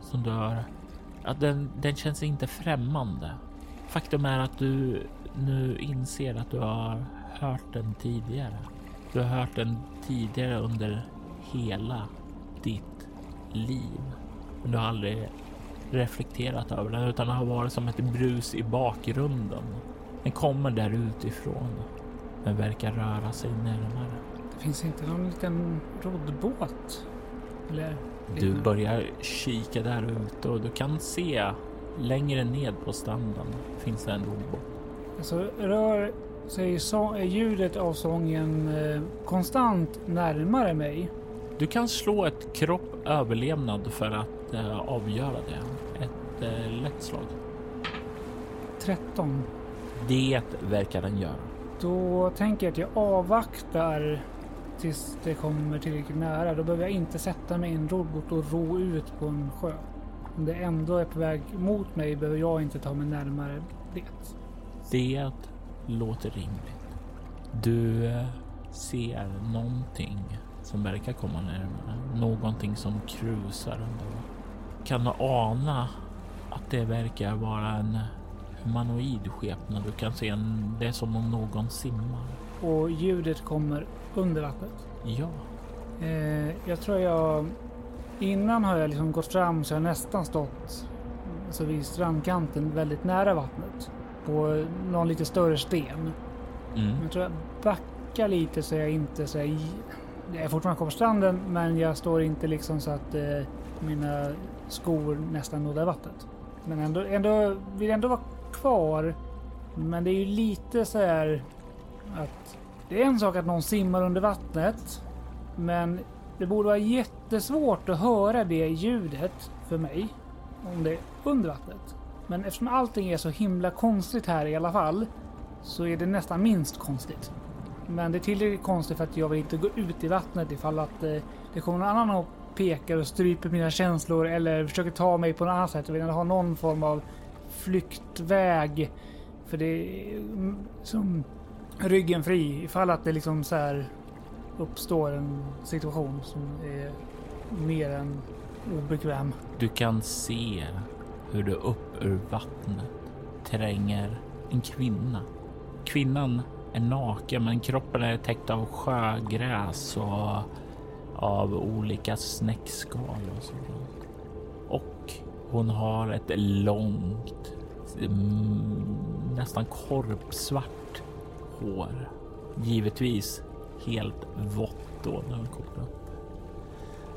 [SPEAKER 2] som du hör. Ja, den, den känns inte främmande. Faktum är att du nu inser att du har hört den tidigare. Du har hört den tidigare under hela ditt liv. Men du har aldrig reflekterat över den utan det har varit som ett brus i bakgrunden. Den kommer där utifrån men verkar röra sig närmare.
[SPEAKER 3] Det finns inte någon liten roddbåt? Eller?
[SPEAKER 2] Du börjar kika där ute och du kan se längre ned på stranden finns det en roddbåt.
[SPEAKER 3] Alltså, rör sig så, är ljudet av sången eh, konstant närmare mig?
[SPEAKER 2] Du kan slå ett kropp överlevnad för att eh, avgöra det. Ett eh, lätt slag.
[SPEAKER 3] 13.
[SPEAKER 2] Det verkar den göra.
[SPEAKER 3] Då tänker jag att jag avvaktar tills det kommer tillräckligt nära. Då behöver jag inte sätta mig i en roddbåt och ro ut på en sjö. Om det ändå är på väg mot mig behöver jag inte ta mig närmare det.
[SPEAKER 2] Det låter rimligt. Du eh, ser någonting som verkar komma närmare. Någonting som krusar under. Kan ana att det verkar vara en humanoid skepnad? Du kan se en, det är som om någon simmar.
[SPEAKER 3] Och ljudet kommer under vattnet.
[SPEAKER 2] Ja,
[SPEAKER 3] Eh, jag tror jag... Innan har jag liksom gått fram så jag nästan stått alltså vid strandkanten väldigt nära vattnet. På någon lite större sten.
[SPEAKER 2] mm.
[SPEAKER 3] Jag tror jag backar lite så jag inte så jag, jag är fortfarande kvar på stranden men jag står inte liksom så att eh, mina skor nästan nuddar vattnet. Men ändå, ändå vill ändå vara kvar. Men det är ju lite så här att det är en sak att någon simmar under vattnet. Men det borde vara jättesvårt att höra det ljudet för mig om det är under vattnet. Men eftersom allting är så himla konstigt här i alla fall så är det nästan minst konstigt. Men det är tillräckligt konstigt för att jag vill inte gå ut i vattnet ifall att eh, det kommer någon annan och pekar och stryper mina känslor eller försöker ta mig på något annat sätt. Jag vill ha någon form av flyktväg. För det är som ryggen fri ifall att det liksom så här uppstår en situation som är mer än obekväm.
[SPEAKER 2] Du kan se hur det upp ur vattnet tränger en kvinna. Kvinnan är naken men kroppen är täckt av sjögräs och av olika snäckskal och sådant. Och hon har ett långt, mm, nästan korpsvart hår. Givetvis helt vått då när hon kommer upp.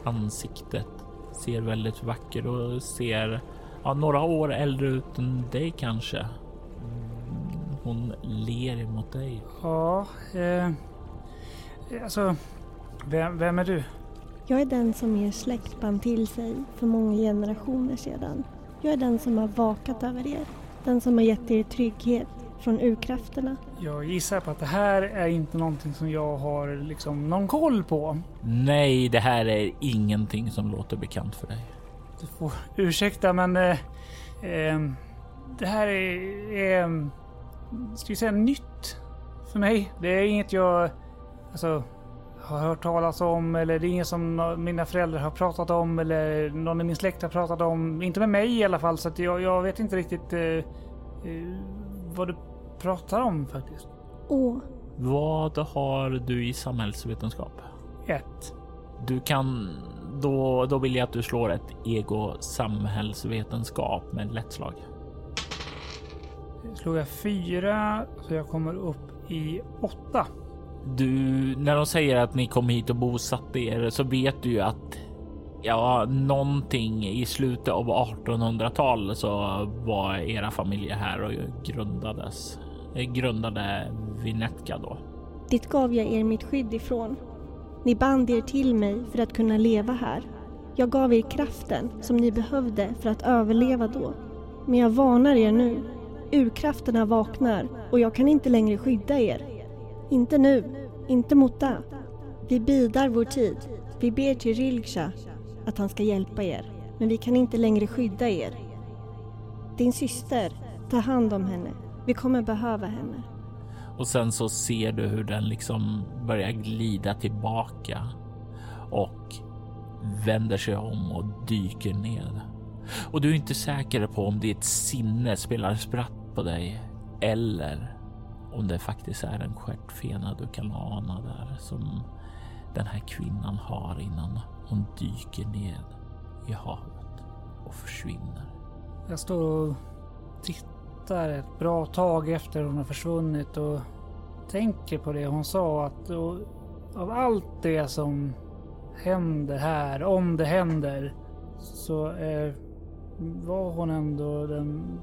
[SPEAKER 2] Ansiktet ser väldigt vackert och ser ja, några år äldre ut än dig kanske. Mm, hon ler emot dig.
[SPEAKER 3] Ja, eh, alltså vem, vem är du?
[SPEAKER 7] Jag är den som ger släktband till sig för många generationer sedan. Jag är den som har vakat över er. Den som har gett er trygghet från urkrafterna.
[SPEAKER 3] Jag gissar på att det här är inte någonting som jag har liksom någon koll på.
[SPEAKER 2] Nej, det här är ingenting som låter bekant för dig.
[SPEAKER 3] Du får ursäkta men eh, eh, det här är, är ska vi säga nytt för mig. Det är inget jag alltså, har hört talas om eller det är inget som mina föräldrar har pratat om eller någon i min släkt har pratat om. Inte med mig i alla fall så att jag, jag vet inte riktigt eh, eh, vad du pratar om faktiskt.
[SPEAKER 7] Åh,
[SPEAKER 2] Vad har du i samhällsvetenskap?
[SPEAKER 3] Ett.
[SPEAKER 2] Du kan då, då vill jag att du slår ett ego samhällsvetenskap med ett lätt slag.
[SPEAKER 3] Slår jag fyra så jag kommer upp i åtta.
[SPEAKER 2] Du, när de säger att ni kom hit och bosatte er så vet du ju att ja, någonting i slutet av 1800-talet så var era familjer här och grundades. Grundade Vinetka då.
[SPEAKER 7] Det gav jag er mitt skydd ifrån. Ni band er till mig för att kunna leva här. Jag gav er kraften som ni behövde för att överleva då. Men jag varnar er nu. Urkrafterna vaknar och jag kan inte längre skydda er. Inte nu, inte mot det. Vi bidar vår tid. Vi ber till Rilksha att han ska hjälpa er. Men vi kan inte längre skydda er. Din syster, ta hand om henne. Vi kommer behöva henne.
[SPEAKER 2] Och sen så ser du hur den liksom börjar glida tillbaka och vänder sig om och dyker ner. Och du är inte säker på om ditt sinne spelar spratt på dig eller om det faktiskt är en stjärtfena du kan ana där som den här kvinnan har innan hon dyker ner i havet och försvinner.
[SPEAKER 3] Jag står och tittar ett bra tag efter hon har försvunnit och tänker på det hon sa att av allt det som händer här, om det händer, så är, var hon ändå den,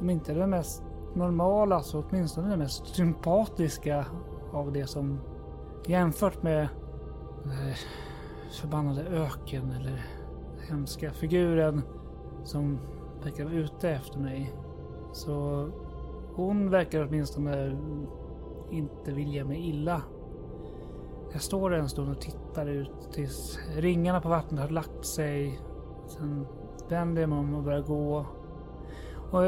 [SPEAKER 3] om inte den mest normala så åtminstone det mest sympatiska av det som jämfört med den här förbannade öken eller hemska figuren som verkar vara ute efter mig. Så hon verkar åtminstone inte vilja mig illa. Jag står där en stund och tittar ut tills ringarna på vattnet har lagt sig. Sen vänder jag mig om och börjar gå. Och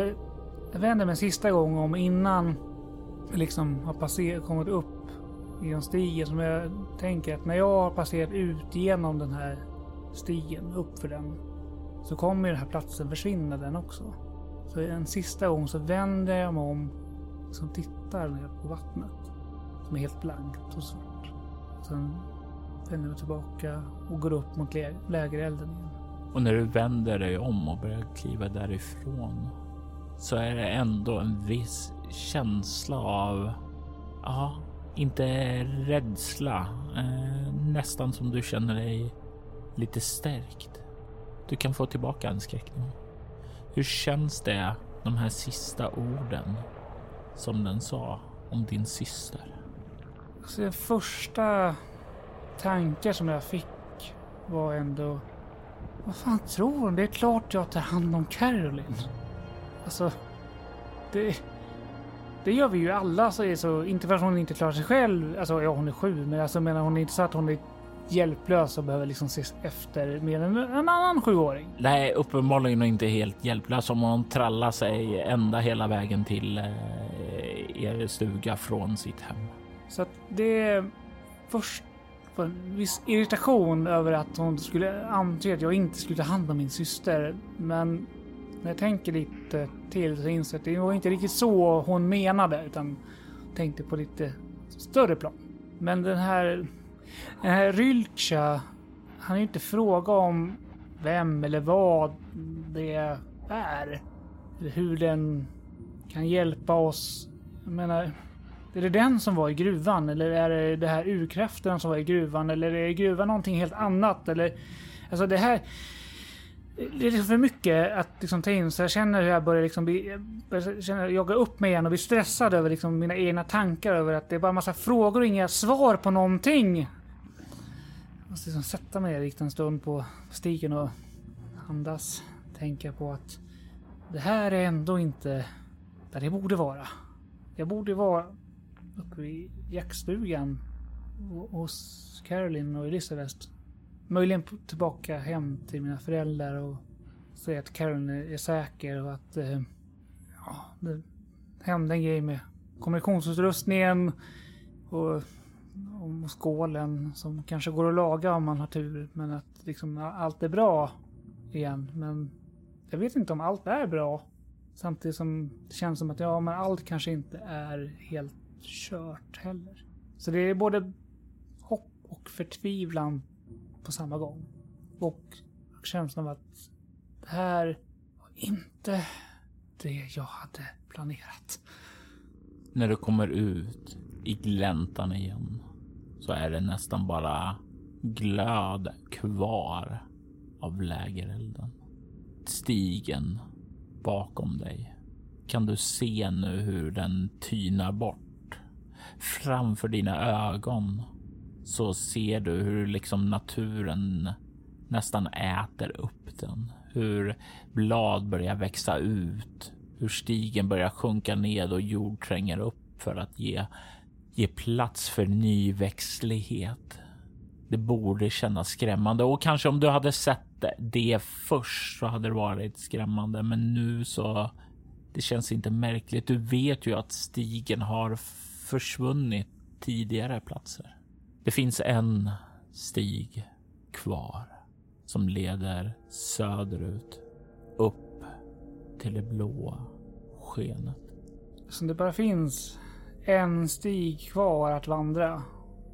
[SPEAKER 3] jag vänder mig en sista gång om innan jag liksom har passerat, kommit upp i en stige som jag tänker att när jag har passerat ut genom den här stigen, upp för den, så kommer den här platsen försvinna den också. Så en sista gång så vänder jag mig om och tittar ner på vattnet. Som är helt blankt och svart. Sen vänder jag mig tillbaka och går upp mot lä lägerelden igen.
[SPEAKER 2] Och när du vänder dig om och börjar kliva därifrån så är det ändå en viss känsla av, ja, inte rädsla, eh, nästan som du känner dig lite stärkt. Du kan få tillbaka en skräckning. Hur känns det, de här sista orden som den sa om din syster?
[SPEAKER 3] Alltså, den första tanken som jag fick var ändå... Vad fan tror hon? Det är klart jag tar hand om Caroline. Alltså... Det... Det gör vi ju alla. Så är så, inte för att hon inte klarar sig själv. Alltså ja, hon är sju. Men alltså menar hon är inte så att hon är hjälplös och behöver liksom ses efter mer än en annan sjuåring.
[SPEAKER 2] Nej, uppenbarligen inte helt hjälplös om hon trallar sig ända hela vägen till eh, er stuga från sitt hem.
[SPEAKER 3] Så att det först var en viss irritation över att hon skulle antyda att jag inte skulle ta hand om min syster. Men när jag tänker lite till så inser jag att det var inte riktigt så hon menade utan tänkte på lite större plan. Men den här, den här Rylcha, han är ju inte fråga om vem eller vad det är. Eller hur den kan hjälpa oss. Jag menar, är det den som var i gruvan eller är det det här urkraften som var i gruvan eller är gruvan någonting helt annat eller alltså det här det är liksom för mycket att liksom ta in så jag känner hur jag börjar liksom bli, börjar jogga upp mig igen och bli stressad över liksom mina egna tankar över att det är bara massa frågor och inga svar på någonting. Jag måste liksom sätta mig ner en stund på stigen och andas. Tänka på att det här är ändå inte där det borde vara. Jag borde vara uppe i jaktstugan hos Caroline och Elisabeth. Möjligen tillbaka hem till mina föräldrar och säga att Karen är säker och att eh, ja, det hände en grej med kommunikationsutrustningen och, och skålen som kanske går att laga om man har tur. Men att liksom allt är bra igen. Men jag vet inte om allt är bra. Samtidigt som det känns som att ja, men allt kanske inte är helt kört heller. Så det är både hopp och förtvivlan på samma gång. Och känslan av att det här var inte det jag hade planerat.
[SPEAKER 2] När du kommer ut i gläntan igen så är det nästan bara glöd kvar av lägerelden. Stigen bakom dig kan du se nu hur den tynar bort. Framför dina ögon så ser du hur liksom naturen nästan äter upp den. Hur blad börjar växa ut, hur stigen börjar sjunka ned och jord tränger upp för att ge, ge plats för ny växtlighet. Det borde kännas skrämmande och kanske om du hade sett det först så hade det varit skrämmande. Men nu så det känns inte märkligt. Du vet ju att stigen har försvunnit tidigare platser. Det finns en stig kvar som leder söderut upp till det blåa skenet.
[SPEAKER 3] Så det bara finns en stig kvar att vandra.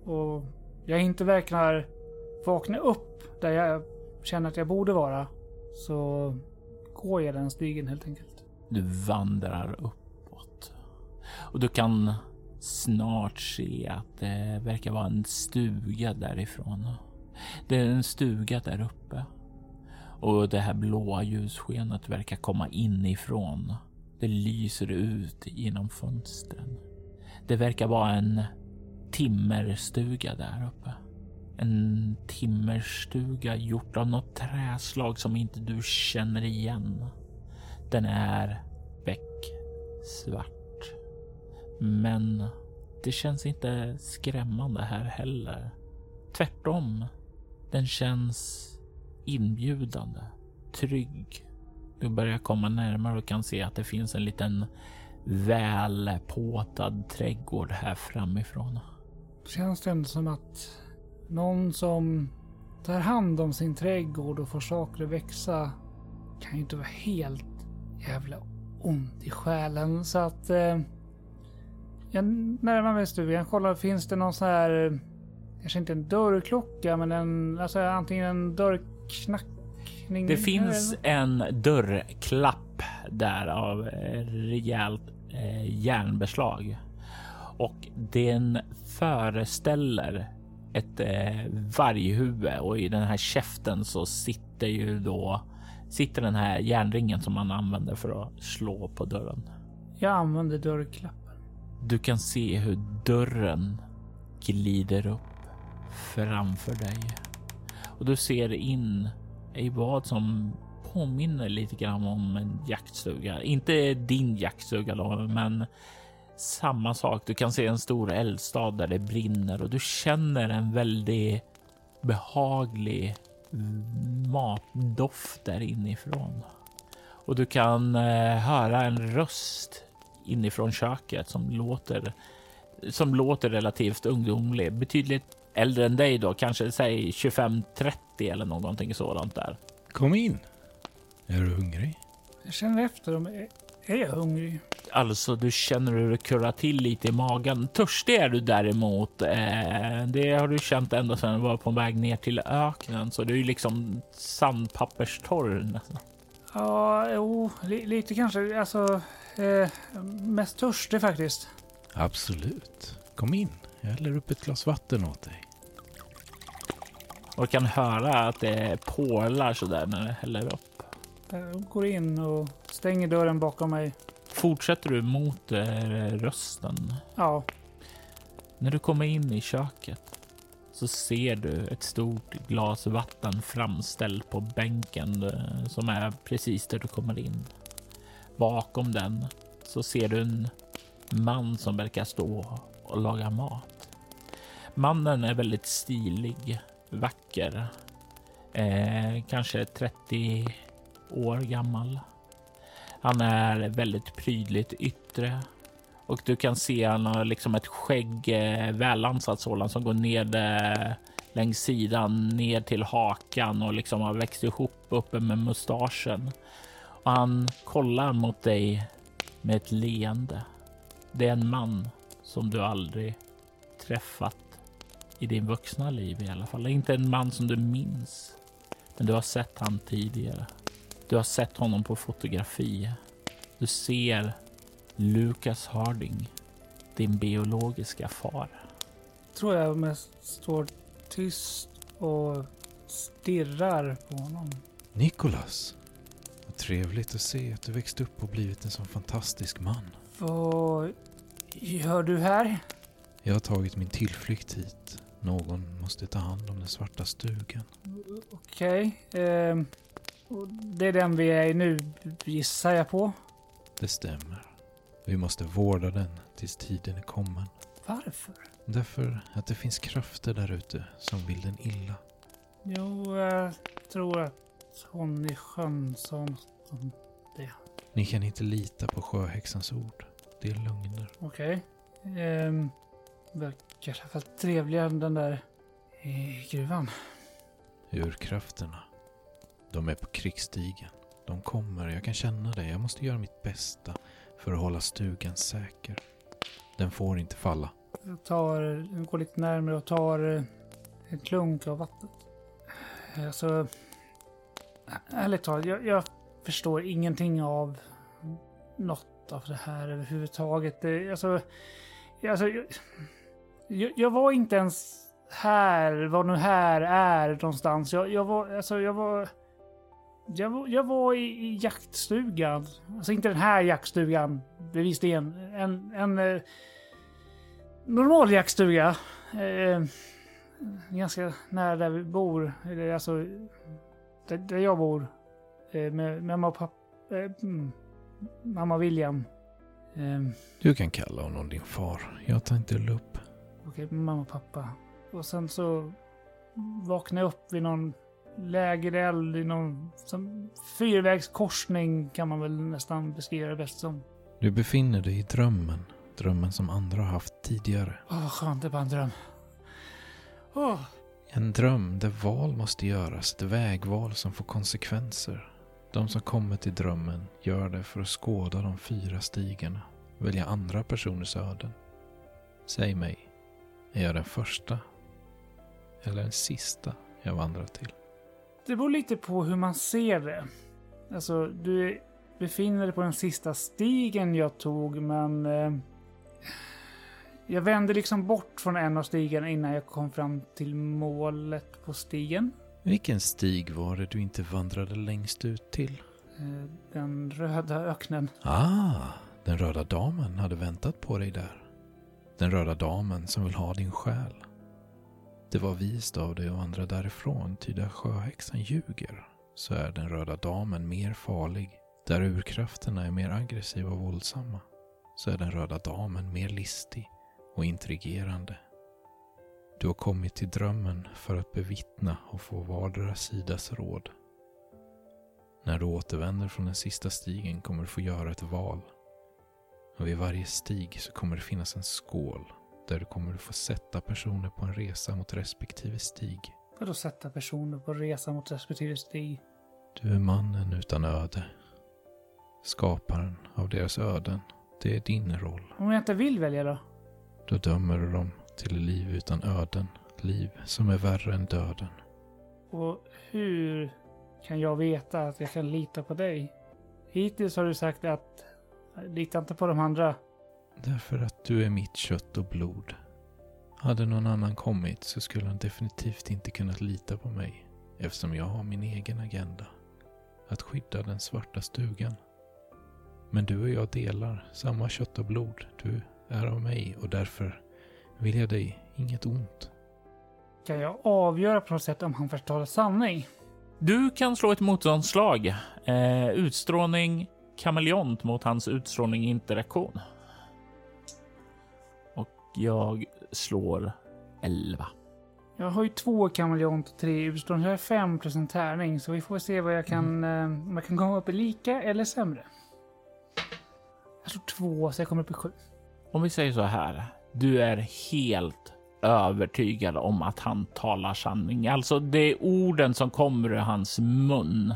[SPEAKER 3] Och jag inte verkar vakna upp där jag känner att jag borde vara. Så går jag den stigen helt enkelt.
[SPEAKER 2] Du vandrar uppåt och du kan snart se att det verkar vara en stuga därifrån. Det är en stuga där uppe och det här blåa ljusskenet verkar komma inifrån. Det lyser ut genom fönstren. Det verkar vara en timmerstuga där uppe. En timmerstuga gjort av något träslag som inte du känner igen. Den är becksvart. Men det känns inte skrämmande här heller. Tvärtom. Den känns inbjudande, trygg. Du börjar komma närmare och kan se att det finns en liten välpåtad trädgård här framifrån.
[SPEAKER 3] Känns det ändå som att någon som tar hand om sin trädgård och får saker att växa kan ju inte vara helt jävla ont i själen. Så att eh, jag närmar mig stugan, kollar finns det någon sån här, kanske inte en dörrklocka men en, alltså antingen en dörrknackning.
[SPEAKER 2] Det finns en dörrklapp där av rejält eh, järnbeslag och den föreställer ett eh, varghuvud och i den här käften så sitter ju då sitter den här järnringen som man använder för att slå på dörren.
[SPEAKER 3] Jag använder dörrklappen.
[SPEAKER 2] Du kan se hur dörren glider upp framför dig och du ser in i vad som påminner lite grann om en jaktstuga. Inte din jaktstuga då, men samma sak. Du kan se en stor eldstad där det brinner och du känner en väldigt behaglig matdoft där inifrån. Och du kan eh, höra en röst inifrån köket som låter som låter relativt ungdomlig, betydligt äldre än dig då, kanske säg 25-30 eller någonting sådant där.
[SPEAKER 8] Kom in. Är du hungrig?
[SPEAKER 3] Jag känner efter om är, jag hungrig?
[SPEAKER 2] Alltså, du känner hur det kurrar till lite i magen. Törstig är du däremot. Eh, det har du känt ända sedan du var på väg ner till öknen, så du är liksom sandpapperstorr nästan.
[SPEAKER 3] Ja, jo, li, lite kanske. Alltså, eh, mest törstig faktiskt.
[SPEAKER 8] Absolut. Kom in. Jag häller upp ett glas vatten åt dig.
[SPEAKER 2] Och kan höra att det porlar sådär när det häller upp.
[SPEAKER 3] Jag går in och stänger dörren bakom mig.
[SPEAKER 2] Fortsätter du mot eh, rösten?
[SPEAKER 3] Ja,
[SPEAKER 2] När du kommer in i köket så ser du ett stort glas vatten framställt på bänken eh, som är precis där du kommer in. Bakom den så ser du en man som verkar stå och laga mat. Mannen är väldigt stilig, vacker, eh, kanske 30 år gammal. Han är väldigt prydligt yttre och du kan se han har liksom ett skägg, eh, välansat sådant som går ner eh, längs sidan ner till hakan och liksom har växt ihop uppe med mustaschen. Och han kollar mot dig med ett leende. Det är en man som du aldrig träffat i din vuxna liv i alla fall. Inte en man som du minns. Men du har sett han tidigare. Du har sett honom på fotografi. Du ser Lucas Harding din biologiska far.
[SPEAKER 3] Tror jag mest står tyst och stirrar på honom.
[SPEAKER 8] Nikolas! Trevligt att se att du växt upp och blivit en sån fantastisk man.
[SPEAKER 3] Vad gör du här?
[SPEAKER 8] Jag har tagit min tillflykt hit. Någon måste ta hand om den svarta stugan.
[SPEAKER 3] Okej. ehm, och det är den vi är i nu, gissar jag på.
[SPEAKER 8] Det stämmer. Vi måste vårda den tills tiden är kommen.
[SPEAKER 3] Varför?
[SPEAKER 8] Därför att det finns krafter där ute som vill den illa.
[SPEAKER 3] Jo, jag tror att hon i sjön något om det.
[SPEAKER 8] Ni kan inte lita på sjöhäxans ord. Det är lögner.
[SPEAKER 3] Okej. Ehm, verkar i alla fall trevligare än den där i gruvan.
[SPEAKER 8] Urkrafterna. De är på krigsstigen. De kommer, jag kan känna det. Jag måste göra mitt bästa för att hålla stugan säker. Den får inte falla.
[SPEAKER 3] Jag tar, går lite närmare och tar eh, en klunk av vattnet. Alltså, ärligt talat, jag, jag förstår ingenting av något av det här överhuvudtaget. Det, alltså, alltså jag, jag, var inte ens här, vad nu här är någonstans. Jag, jag var, alltså jag var... Jag var, jag var i, i jaktstugan. Alltså inte den här jaktstugan, bevisligen. En, en eh, normal jaktstuga. Eh, ganska nära där vi bor. Eller alltså, där, där jag bor. Eh, med mamma och pappa. Eh, mm, mamma William. Eh,
[SPEAKER 8] Du kan kalla honom din far. Jag tar inte upp.
[SPEAKER 3] Okej, mamma och pappa. Och sen så vaknade jag upp vid någon lägereld i någon som fyrvägskorsning kan man väl nästan beskriva det bäst som.
[SPEAKER 8] Du befinner dig i drömmen. Drömmen som andra har haft tidigare.
[SPEAKER 3] Åh, skönt, det bara en dröm. Åh,
[SPEAKER 8] En dröm där val måste göras. Ett vägval som får konsekvenser. De som kommer till drömmen gör det för att skåda de fyra stigarna. Välja andra personers öden. Säg mig, är jag den första? Eller den sista jag vandrar till?
[SPEAKER 3] Det beror lite på hur man ser det. Alltså, du befinner dig på den sista stigen jag tog, men... Eh, jag vände liksom bort från en av stigarna innan jag kom fram till målet på stigen.
[SPEAKER 8] Vilken stig var det du inte vandrade längst ut till?
[SPEAKER 3] Eh, den röda öknen.
[SPEAKER 8] Ah, den röda damen hade väntat på dig där. Den röda damen som vill ha din själ. Det var vist av dig att vandra därifrån, ty där sjöhäxan ljuger så är den röda damen mer farlig. Där urkrafterna är mer aggressiva och våldsamma så är den röda damen mer listig och intrigerande. Du har kommit till drömmen för att bevittna och få vardera sidas råd. När du återvänder från den sista stigen kommer du få göra ett val. Och vid varje stig så kommer det finnas en skål där du kommer att få sätta personer på en resa mot respektive stig.
[SPEAKER 3] Vadå sätta personer på resa mot respektive stig?
[SPEAKER 8] Du är mannen utan öde. Skaparen av deras öden. Det är din roll.
[SPEAKER 3] Om jag inte vill välja då?
[SPEAKER 8] Då dömer du dem till liv utan öden. Liv som är värre än döden.
[SPEAKER 3] Och hur kan jag veta att jag kan lita på dig? Hittills har du sagt att lita inte på de andra.
[SPEAKER 8] Därför att du är mitt kött och blod. Hade någon annan kommit så skulle han definitivt inte kunnat lita på mig. Eftersom jag har min egen agenda. Att skydda den svarta stugan. Men du och jag delar samma kött och blod. Du är av mig och därför vill jag dig inget ont.
[SPEAKER 3] Kan jag avgöra på något sätt om han förtalar sanning?
[SPEAKER 2] Du kan slå ett motståndsslag. Eh, utstrålning kameleont mot hans utstrålning interaktion. Och jag slår 11.
[SPEAKER 3] Jag har ju två kameleont och tre utstrålning. Jag har fem plus en tärning. Så vi får se vad jag kan, eh, om jag kan komma upp i lika eller sämre. Jag slår två så jag kommer upp i sju.
[SPEAKER 2] Om vi säger så här. Du är helt övertygad om att han talar sanning. Alltså det orden som kommer ur hans mun.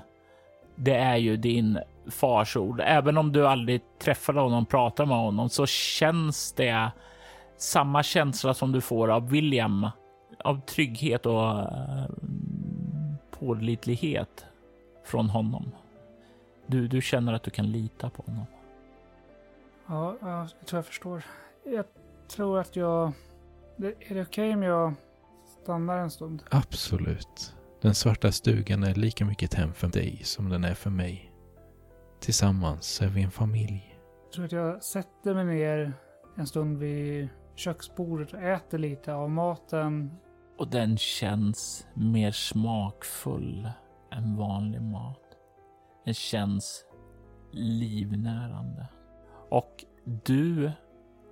[SPEAKER 2] Det är ju din fars ord. Även om du aldrig träffade honom, pratar med honom så känns det samma känsla som du får av William. Av trygghet och eh, pålitlighet från honom. Du, du känner att du kan lita på honom.
[SPEAKER 3] Ja, ja, jag tror jag förstår. Jag tror att jag... Är det okej om jag stannar en stund?
[SPEAKER 8] Absolut. Den svarta stugan är lika mycket ett hem för dig som den är för mig. Tillsammans är vi en familj.
[SPEAKER 3] Jag tror att jag sätter mig ner en stund vid köksbordet och äter lite av maten.
[SPEAKER 2] Och den känns mer smakfull än vanlig mat. Den känns livnärande. Och du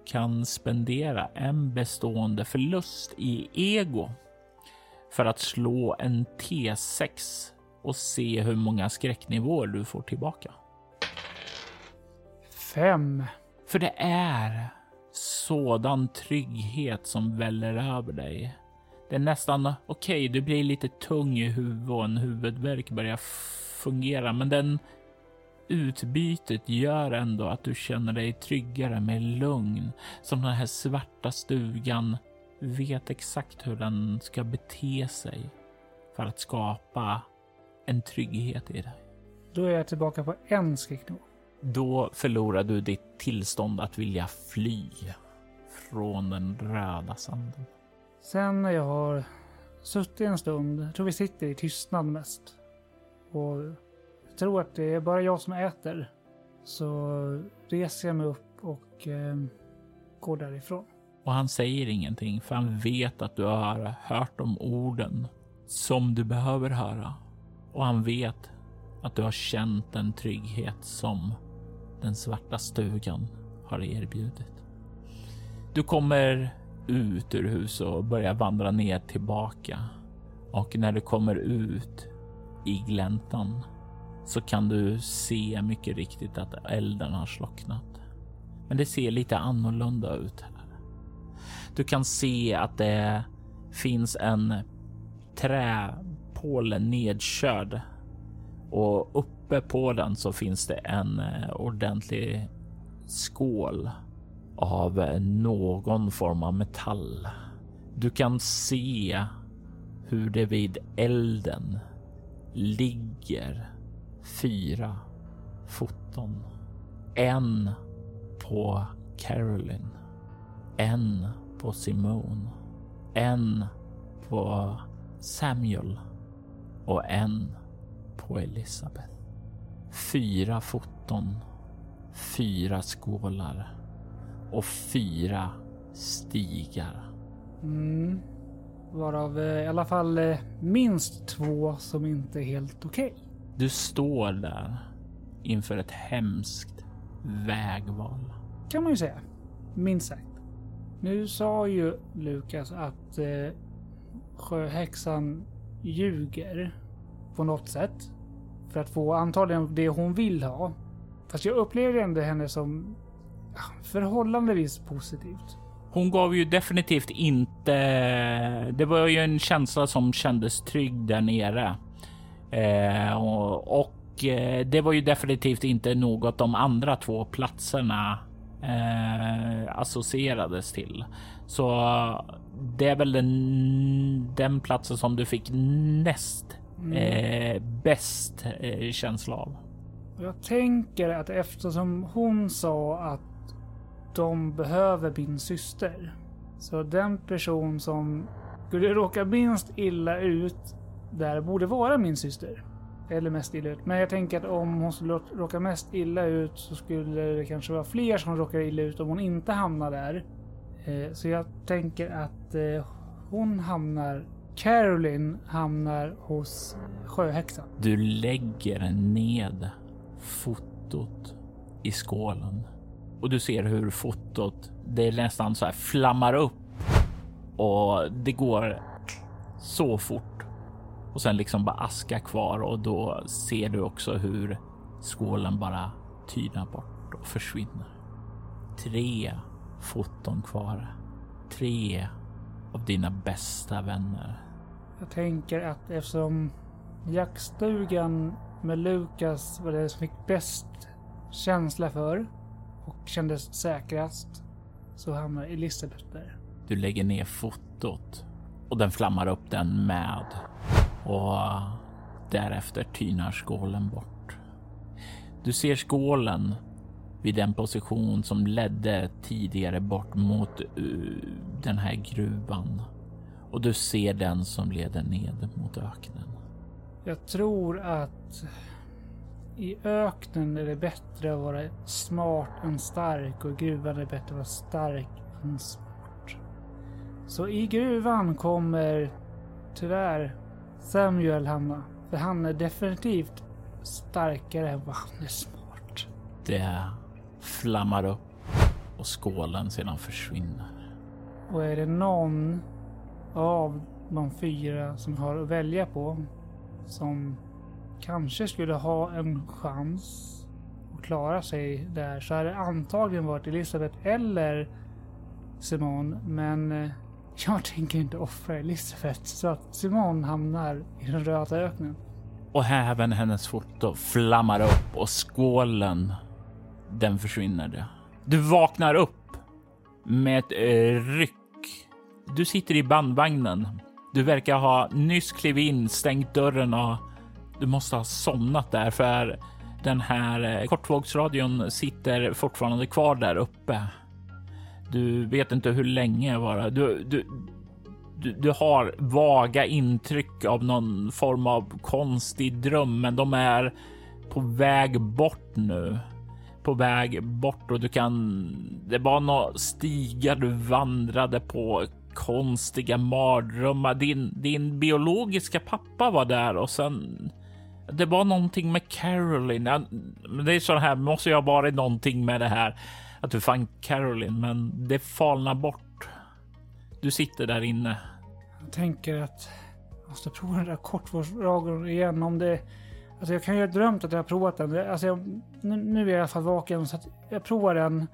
[SPEAKER 2] kan spendera en bestående förlust i ego för att slå en T6 och se hur många skräcknivåer du får tillbaka.
[SPEAKER 3] Fem.
[SPEAKER 2] För det är sådan trygghet som väller över dig. Det är nästan okej, okay, du blir lite tung i huvudet och en huvudvärk börjar fungera, men den utbytet gör ändå att du känner dig tryggare med lugn. Som den här svarta stugan vet exakt hur den ska bete sig för att skapa en trygghet i dig.
[SPEAKER 3] Då är jag tillbaka på en skräcknivå.
[SPEAKER 2] Då förlorar du ditt tillstånd att vilja fly från den röda sanden.
[SPEAKER 3] Sen när jag har suttit en stund, jag tror vi sitter i tystnad mest. Och tror att det är bara jag som äter. Så reser jag mig upp och eh, går därifrån.
[SPEAKER 2] Och han säger ingenting för han vet att du har hört de orden som du behöver höra. Och han vet att du har känt den trygghet som den svarta stugan har erbjudit. Du kommer ut ur huset och börjar vandra ner tillbaka. Och när du kommer ut i gläntan så kan du se mycket riktigt att elden har slocknat. Men det ser lite annorlunda ut här. Du kan se att det finns en träpåle nedkörd och uppe på den så finns det en eh, ordentlig skål av eh, någon form av metall. Du kan se hur det vid elden ligger fyra foton. En på Caroline, en på Simone, en på Samuel och en på Elisabeth. Fyra foton, fyra skålar och fyra stigar.
[SPEAKER 3] Mm. Varav eh, i alla fall eh, minst två som inte är helt okej. Okay.
[SPEAKER 2] Du står där inför ett hemskt vägval.
[SPEAKER 3] Kan man ju säga. Minst sagt. Nu sa ju Lukas att eh, sjöhäxan ljuger på något sätt. För att få antagligen det hon vill ha. Fast jag upplevde ändå henne som ja, förhållandevis positivt.
[SPEAKER 2] Hon gav ju definitivt inte... Det var ju en känsla som kändes trygg där nere. Eh, och, och eh, det var ju definitivt inte något de andra två platserna eh, associerades till. Så det är väl den, den platsen som du fick näst mm. eh, bäst eh, känsla av.
[SPEAKER 3] Jag tänker att eftersom hon sa att de behöver min syster. Så den person som skulle råka minst illa ut där borde vara min syster. Eller mest illa ut. Men jag tänker att om hon skulle råka mest illa ut så skulle det kanske vara fler som råkar illa ut om hon inte hamnar där. Eh, så jag tänker att eh, hon hamnar... Caroline hamnar hos sjöhäxan.
[SPEAKER 2] Du lägger ned fotot i skålen och du ser hur fotot, det är nästan så här flammar upp och det går så fort och sen liksom bara aska kvar och då ser du också hur skålen bara tynar bort och försvinner. Tre foton kvar. Tre av dina bästa vänner.
[SPEAKER 3] Jag tänker att eftersom jaktstugan med Lukas var det som fick bäst känsla för och kändes säkrast så hamnar Elisabeth där.
[SPEAKER 2] Du lägger ner fotot och den flammar upp den med och därefter tynar skålen bort. Du ser skålen vid den position som ledde tidigare bort mot eh, den här gruvan och du ser den som leder ned mot öknen.
[SPEAKER 3] Jag tror att i öknen är det bättre att vara smart än stark och i gruvan är det bättre att vara stark än smart. Så i gruvan kommer tyvärr Samuel hamna. För han är definitivt starkare än vad han är smart.
[SPEAKER 2] Det flammar upp och skålen sedan försvinner.
[SPEAKER 3] Och är det någon av de fyra som har att välja på som kanske skulle ha en chans att klara sig där så hade det antagligen varit Elisabeth eller Simon. Men eh, jag tänker inte offra Elisabeth så att Simon hamnar i den röda öknen.
[SPEAKER 2] Och även hennes foto flammar upp och skålen, den försvinner. Du vaknar upp med ett eh, ryck. Du sitter i bandvagnen. Du verkar ha nyss klivit in, stängt dörren och du måste ha somnat där för den här eh, kortvågsradion sitter fortfarande kvar där uppe. Du vet inte hur länge bara. Du, du, du, du har vaga intryck av någon form av konstig dröm, men de är på väg bort nu. På väg bort och du kan. Det var några stigar du vandrade på konstiga mardrömmar. Din, din biologiska pappa var där och sen det var någonting med Caroline. Det är så här, måste ju ha varit någonting med det här att du fann Caroline, men det falnar bort. Du sitter där inne.
[SPEAKER 3] Jag tänker att jag måste prova den där kortvårdsradion igen om det... Alltså jag kan ju ha drömt att jag har provat den. Alltså jag, nu, nu är jag i alla fall vaken så att jag provar den.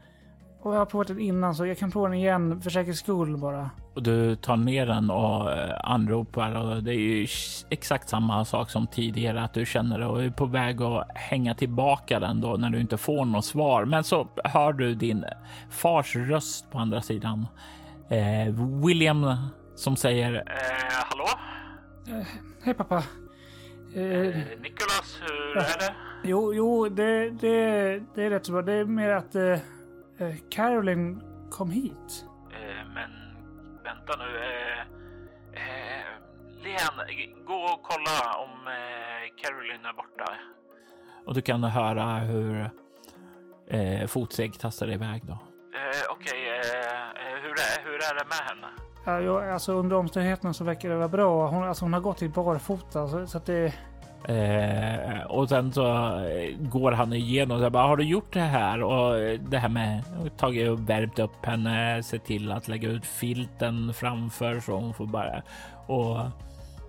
[SPEAKER 3] Och jag har provat den innan så jag kan prova den igen för säkerhets skull bara.
[SPEAKER 2] Och du tar ner den och eh, anropar och det är ju exakt samma sak som tidigare att du känner dig och är på väg att hänga tillbaka den då när du inte får något svar. Men så hör du din fars röst på andra sidan. Eh, William som säger eh, Hallå?
[SPEAKER 3] Eh, hej pappa.
[SPEAKER 2] Eh, Nicholas, hur är det?
[SPEAKER 3] Jo, jo, det, det, det är rätt så bra. Det är mer att eh, eh Caroline kom hit.
[SPEAKER 2] Vänta nu. Eh, eh, Len, gå och kolla om eh, Caroline är borta. Och du kan höra hur eh, fotsteg tassar iväg då. Eh, Okej, okay, eh, hur, är, hur är det med henne?
[SPEAKER 3] Ja, jo, alltså under omständigheterna så verkar det vara bra. Hon, alltså, hon har gått i barfota så, så att det...
[SPEAKER 2] Eh, och sen så eh, går han igenom och bara, har du gjort det här? Och eh, det här med tagit och värmt upp henne, se till att lägga ut filten framför så hon får bara och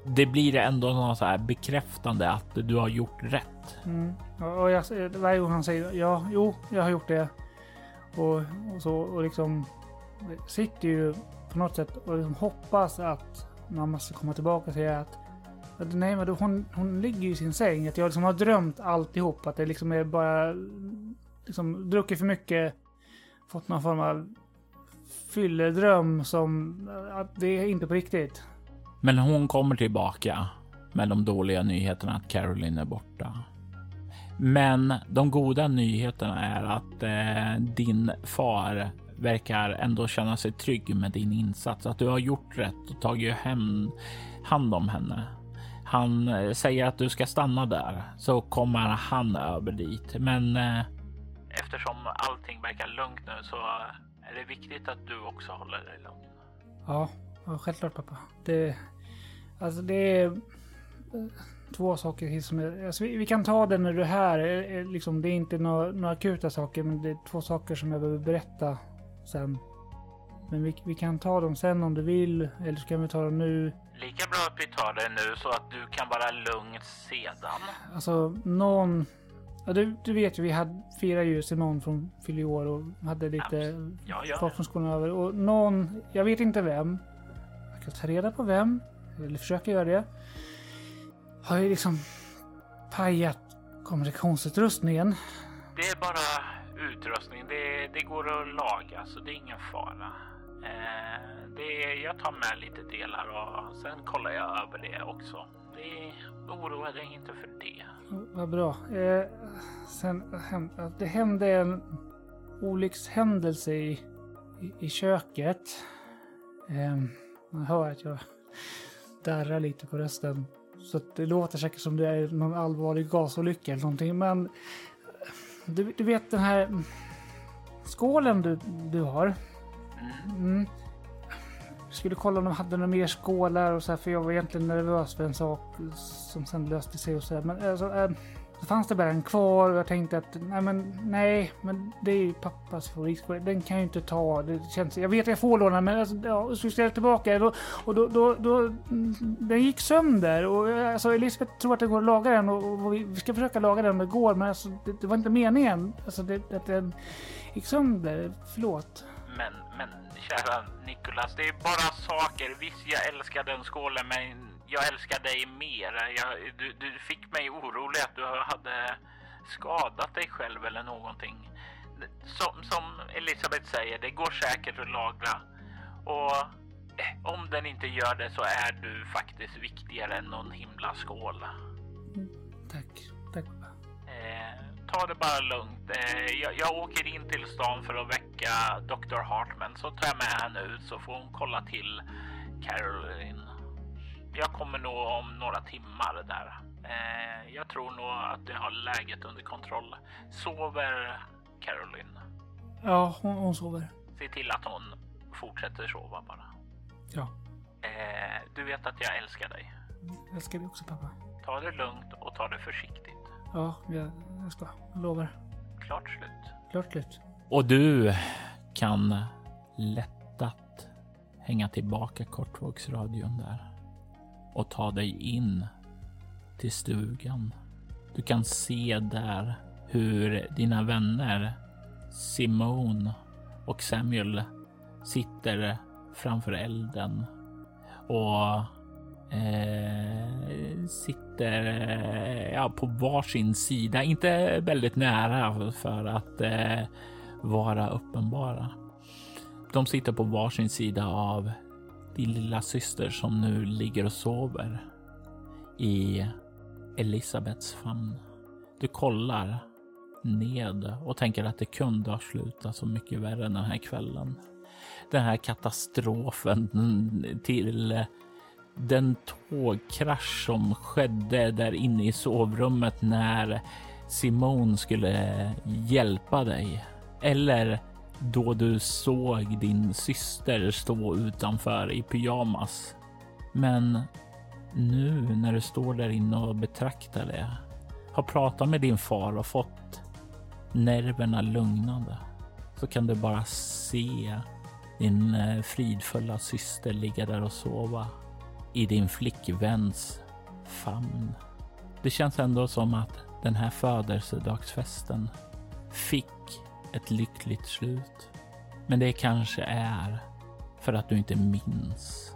[SPEAKER 2] det blir ändå något så här bekräftande att du har gjort rätt.
[SPEAKER 3] Mm. Och jag, varje gång han säger ja, jo, jag har gjort det. Och, och så och liksom sitter ju på något sätt och liksom hoppas att mamma ska komma tillbaka och säga att Nej men då, hon, hon ligger i sin säng. Att jag liksom har drömt alltihop. Att det liksom är bara... Liksom druckit för mycket. Fått någon form av fylledröm som... Att det är inte på riktigt.
[SPEAKER 2] Men hon kommer tillbaka med de dåliga nyheterna att Caroline är borta. Men de goda nyheterna är att eh, din far verkar ändå känna sig trygg med din insats. Att du har gjort rätt och tagit hem hand om henne. Han eh, säger att du ska stanna där så kommer han över dit. Men eh, eftersom allting verkar lugnt nu så eh, är det viktigt att du också håller dig lugn.
[SPEAKER 3] Ja, självklart pappa. Det, alltså det är två saker som är, alltså vi, vi, kan ta det när du är här. Liksom, det är inte några, några akuta saker, men det är två saker som jag behöver berätta sen. Men vi, vi kan ta dem sen om du vill, eller så kan vi ta dem nu.
[SPEAKER 2] Lika bra att vi tar det nu så att du kan vara lugn sedan.
[SPEAKER 3] Alltså någon... Ja, du, du vet ju, vi hade, firade ju Simon från fyllde år och hade lite
[SPEAKER 2] ja, ja.
[SPEAKER 3] folk från skolan över. Och någon, jag vet inte vem, jag kan ta reda på vem, eller försöka göra det. Har ju liksom pajat kommunikationsutrustningen.
[SPEAKER 2] Det är bara utrustning. Det, det går att laga så det är ingen fara. Eh, det, jag tar med lite delar och sen kollar jag över det också. Det, oroa dig inte för det.
[SPEAKER 3] Vad bra. Eh, sen, det hände en, olyckshändelse i, i, i köket. Eh, man hör att jag darrar lite på rösten. Så det låter säkert som det är någon allvarlig gasolycka eller någonting. Men du, du vet den här skålen du, du har. Mm. Skulle kolla om de hade några mer skålar och så här, för jag var egentligen nervös för en sak som sen löste sig och så här. Men alltså, äh, så fanns det bara en kvar och jag tänkte att nej, men nej, men det är ju pappas favoritskål. Den kan jag ju inte ta. Det känns, jag vet att jag får låna men alltså, ja, så ställer jag tillbaka den och, och då, då, då, mm, den gick sönder och eh, alltså, Elisabeth tror att det går att laga den och, och vi ska försöka laga den om det går men alltså, det, det var inte meningen alltså, det, att den gick sönder. Förlåt.
[SPEAKER 2] Men, men kära Nikolas, det är bara saker. Visst, jag älskar den skålen, men jag älskar dig mer. Jag, du, du fick mig orolig att du hade skadat dig själv eller någonting. Som, som Elisabeth säger, det går säkert att lagra. Och eh, om den inte gör det så är du faktiskt viktigare än någon himla skål.
[SPEAKER 3] Mm. Tack.
[SPEAKER 2] Tack ta det bara lugnt. Eh, jag, jag, åker in till stan för att väcka Dr. Hartman. Så tar jag med henne ut så får hon kolla till Caroline. Jag kommer nog om några timmar där. Eh, jag tror nog att jag har läget under kontroll. Sover Caroline?
[SPEAKER 3] Ja, hon, hon sover.
[SPEAKER 2] Se till att hon fortsätter sova bara.
[SPEAKER 3] Ja.
[SPEAKER 2] Eh, du vet att jag älskar dig.
[SPEAKER 3] Jag älskar dig också pappa.
[SPEAKER 2] Ta det lugnt och ta det försiktigt.
[SPEAKER 3] Ja, jag, jag ska. Jag lovar.
[SPEAKER 2] Klart slut.
[SPEAKER 3] Klart slut.
[SPEAKER 2] Och du kan lättat hänga tillbaka kortvågsradion där och ta dig in till stugan. Du kan se där hur dina vänner Simone och Samuel sitter framför elden och eh, sitter eh, ja, på varsin sida, inte väldigt nära för att eh, vara uppenbara. De sitter på varsin sida av din lilla syster som nu ligger och sover i Elisabets famn. Du kollar ned och tänker att det kunde ha slutat så mycket värre den här kvällen. Den här katastrofen till den tågkrasch som skedde där inne i sovrummet när Simone skulle hjälpa dig. Eller då du såg din syster stå utanför i pyjamas. Men nu när du står där inne och betraktar det, har pratat med din far och fått nerverna lugnade, så kan du bara se din eh, fridfulla syster ligga där och sova i din flickväns famn. Det känns ändå som att den här födelsedagsfesten fick ett lyckligt slut. Men det kanske är för att du inte minns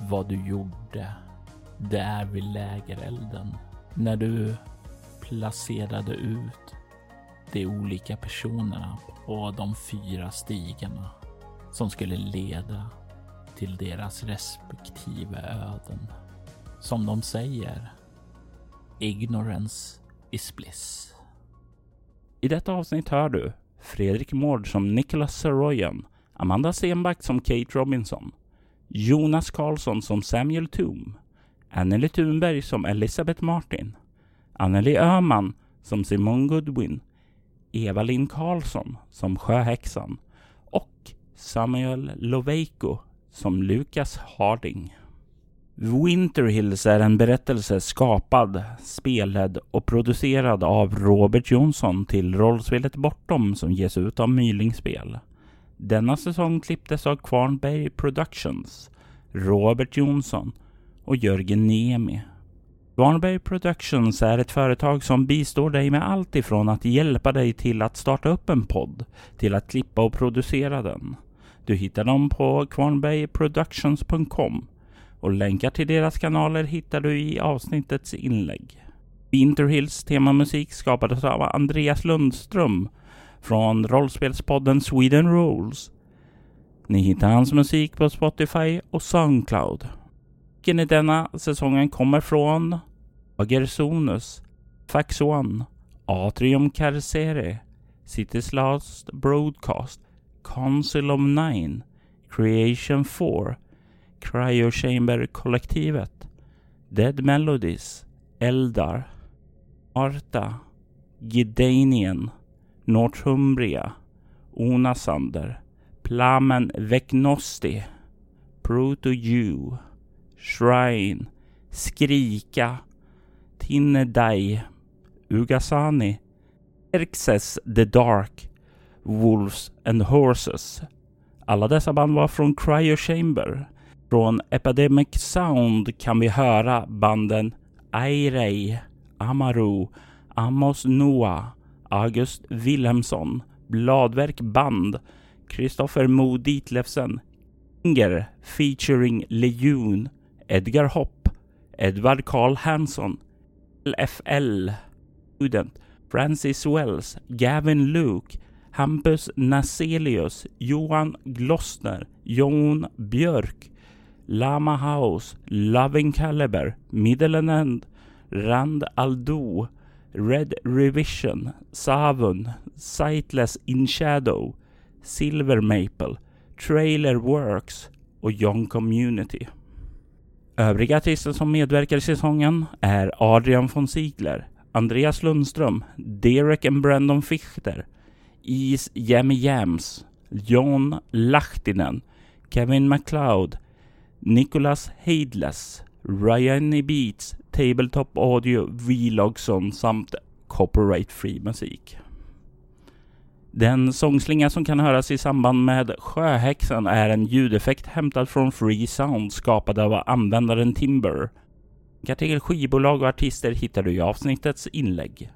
[SPEAKER 2] vad du gjorde där vid lägerelden när du placerade ut de olika personerna på de fyra stigarna som skulle leda till deras respektive öden. Som de säger, ignorance is bliss.
[SPEAKER 1] I detta avsnitt hör du Fredrik Mård som Nicholas Saroyan, Amanda Stenback som Kate Robinson, Jonas Karlsson som Samuel Toom, Anneli Thunberg som Elisabeth Martin, Anneli Öhman som Simon Goodwin, Eva-Linn Karlsson som Sjöhäxan och Samuel Loveiko som Lukas Harding. Winter Hills är en berättelse skapad, spelad och producerad av Robert Jonsson till rollspelet Bortom som ges ut av Mylingspel. Denna säsong klipptes av Kvarnberg Productions, Robert Jonsson och Jörgen Niemi. Kvarnberg Productions är ett företag som bistår dig med allt ifrån att hjälpa dig till att starta upp en podd till att klippa och producera den. Du hittar dem på kvarnbergproductions.com och länkar till deras kanaler hittar du i avsnittets inlägg. Winterhills temamusik skapades av Andreas Lundström från rollspelspodden Sweden Rules. Ni hittar hans musik på Spotify och Soundcloud. Musiken i denna säsongen kommer från Agersonus, Fax One, Atrium Carcere, City's Last Broadcast, Council of Nine, Creation 4, Cryo Chamber-kollektivet, Dead Melodies, Eldar, Arta, Gidanien, Northumbria, Onasander, Plamen Veknosti, Proto-Jew, Shrine, Skrika, Tinnedai, Ugasani, Erxes the Dark, Wolves and Horses. Alla dessa band var från Cryo Chamber. Från Epidemic Sound kan vi höra banden Airei, Amaru, Amos Noah, August Wilhelmsson, Bladverk Band, Kristoffer Mo Ditlevsen, Inger featuring Lejon, Edgar Hopp, Edvard Karl Hansson, LFL, Student, Francis Wells, Gavin Luke, Hampus Naselius, Johan Glossner, Jon Björk, Lama House, Loving Caliber, Middle End, Rand Aldo, Red Revision, Savun, Sightless In Shadow, Silver Maple, Trailer Works och Young Community. Övriga artister som medverkar i säsongen är Adrian von Ziegler, Andreas Lundström, Derek and Brandon Fichter, Is Jammy Jams, John Lahtinen, Kevin MacLeod, Nicholas Heidless, Ryan E. Beats, Tabletop Audio, Vlogson samt Copyright Free musik. Den sångslinga som kan höras i samband med Sjöhäxan är en ljudeffekt hämtad från Free Sound skapad av användaren Timber. Länkar till skivbolag och artister hittar du i avsnittets inlägg.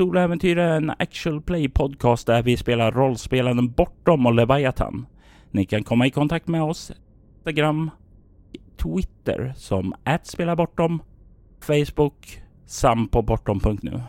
[SPEAKER 1] Soläventyr är en actual play podcast där vi spelar rollspelaren Bortom och Leviathan. Ni kan komma i kontakt med oss Instagram, Twitter som @spelabortom, Facebook samt på bortom.nu.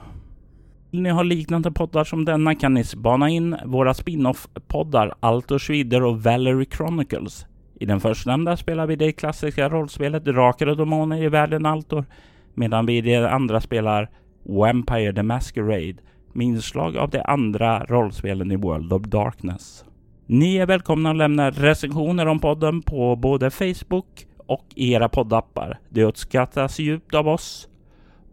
[SPEAKER 1] Vill ni ha liknande poddar som denna kan ni spana in våra spin-off-poddar Altor Schwider och Valerie Chronicles. I den förstnämnda spelar vi det klassiska rollspelet Drakar och Demoner i världen Altor, medan vi i det andra spelar Vampire the Masquerade med inslag av de andra rollspelen i World of Darkness. Ni är välkomna att lämna recensioner om podden på både Facebook och era poddappar. Det uppskattas djupt av oss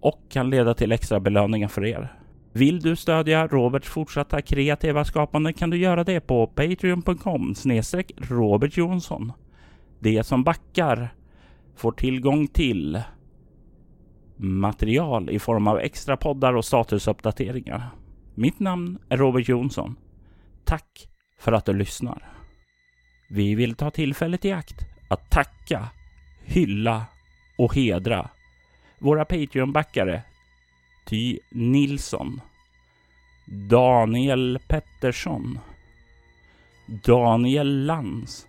[SPEAKER 1] och kan leda till extra belöningar för er. Vill du stödja Roberts fortsatta kreativa skapande kan du göra det på patreon.com snedstreck Robert Jonsson. De som backar får tillgång till material i form av extra poddar och statusuppdateringar. Mitt namn är Robert Jonsson. Tack för att du lyssnar. Vi vill ta tillfället i akt att tacka, hylla och hedra våra Patreon-backare Ty Nilsson, Daniel Pettersson, Daniel Lands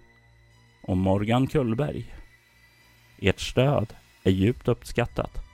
[SPEAKER 1] och Morgan Kullberg. Ert stöd är djupt uppskattat.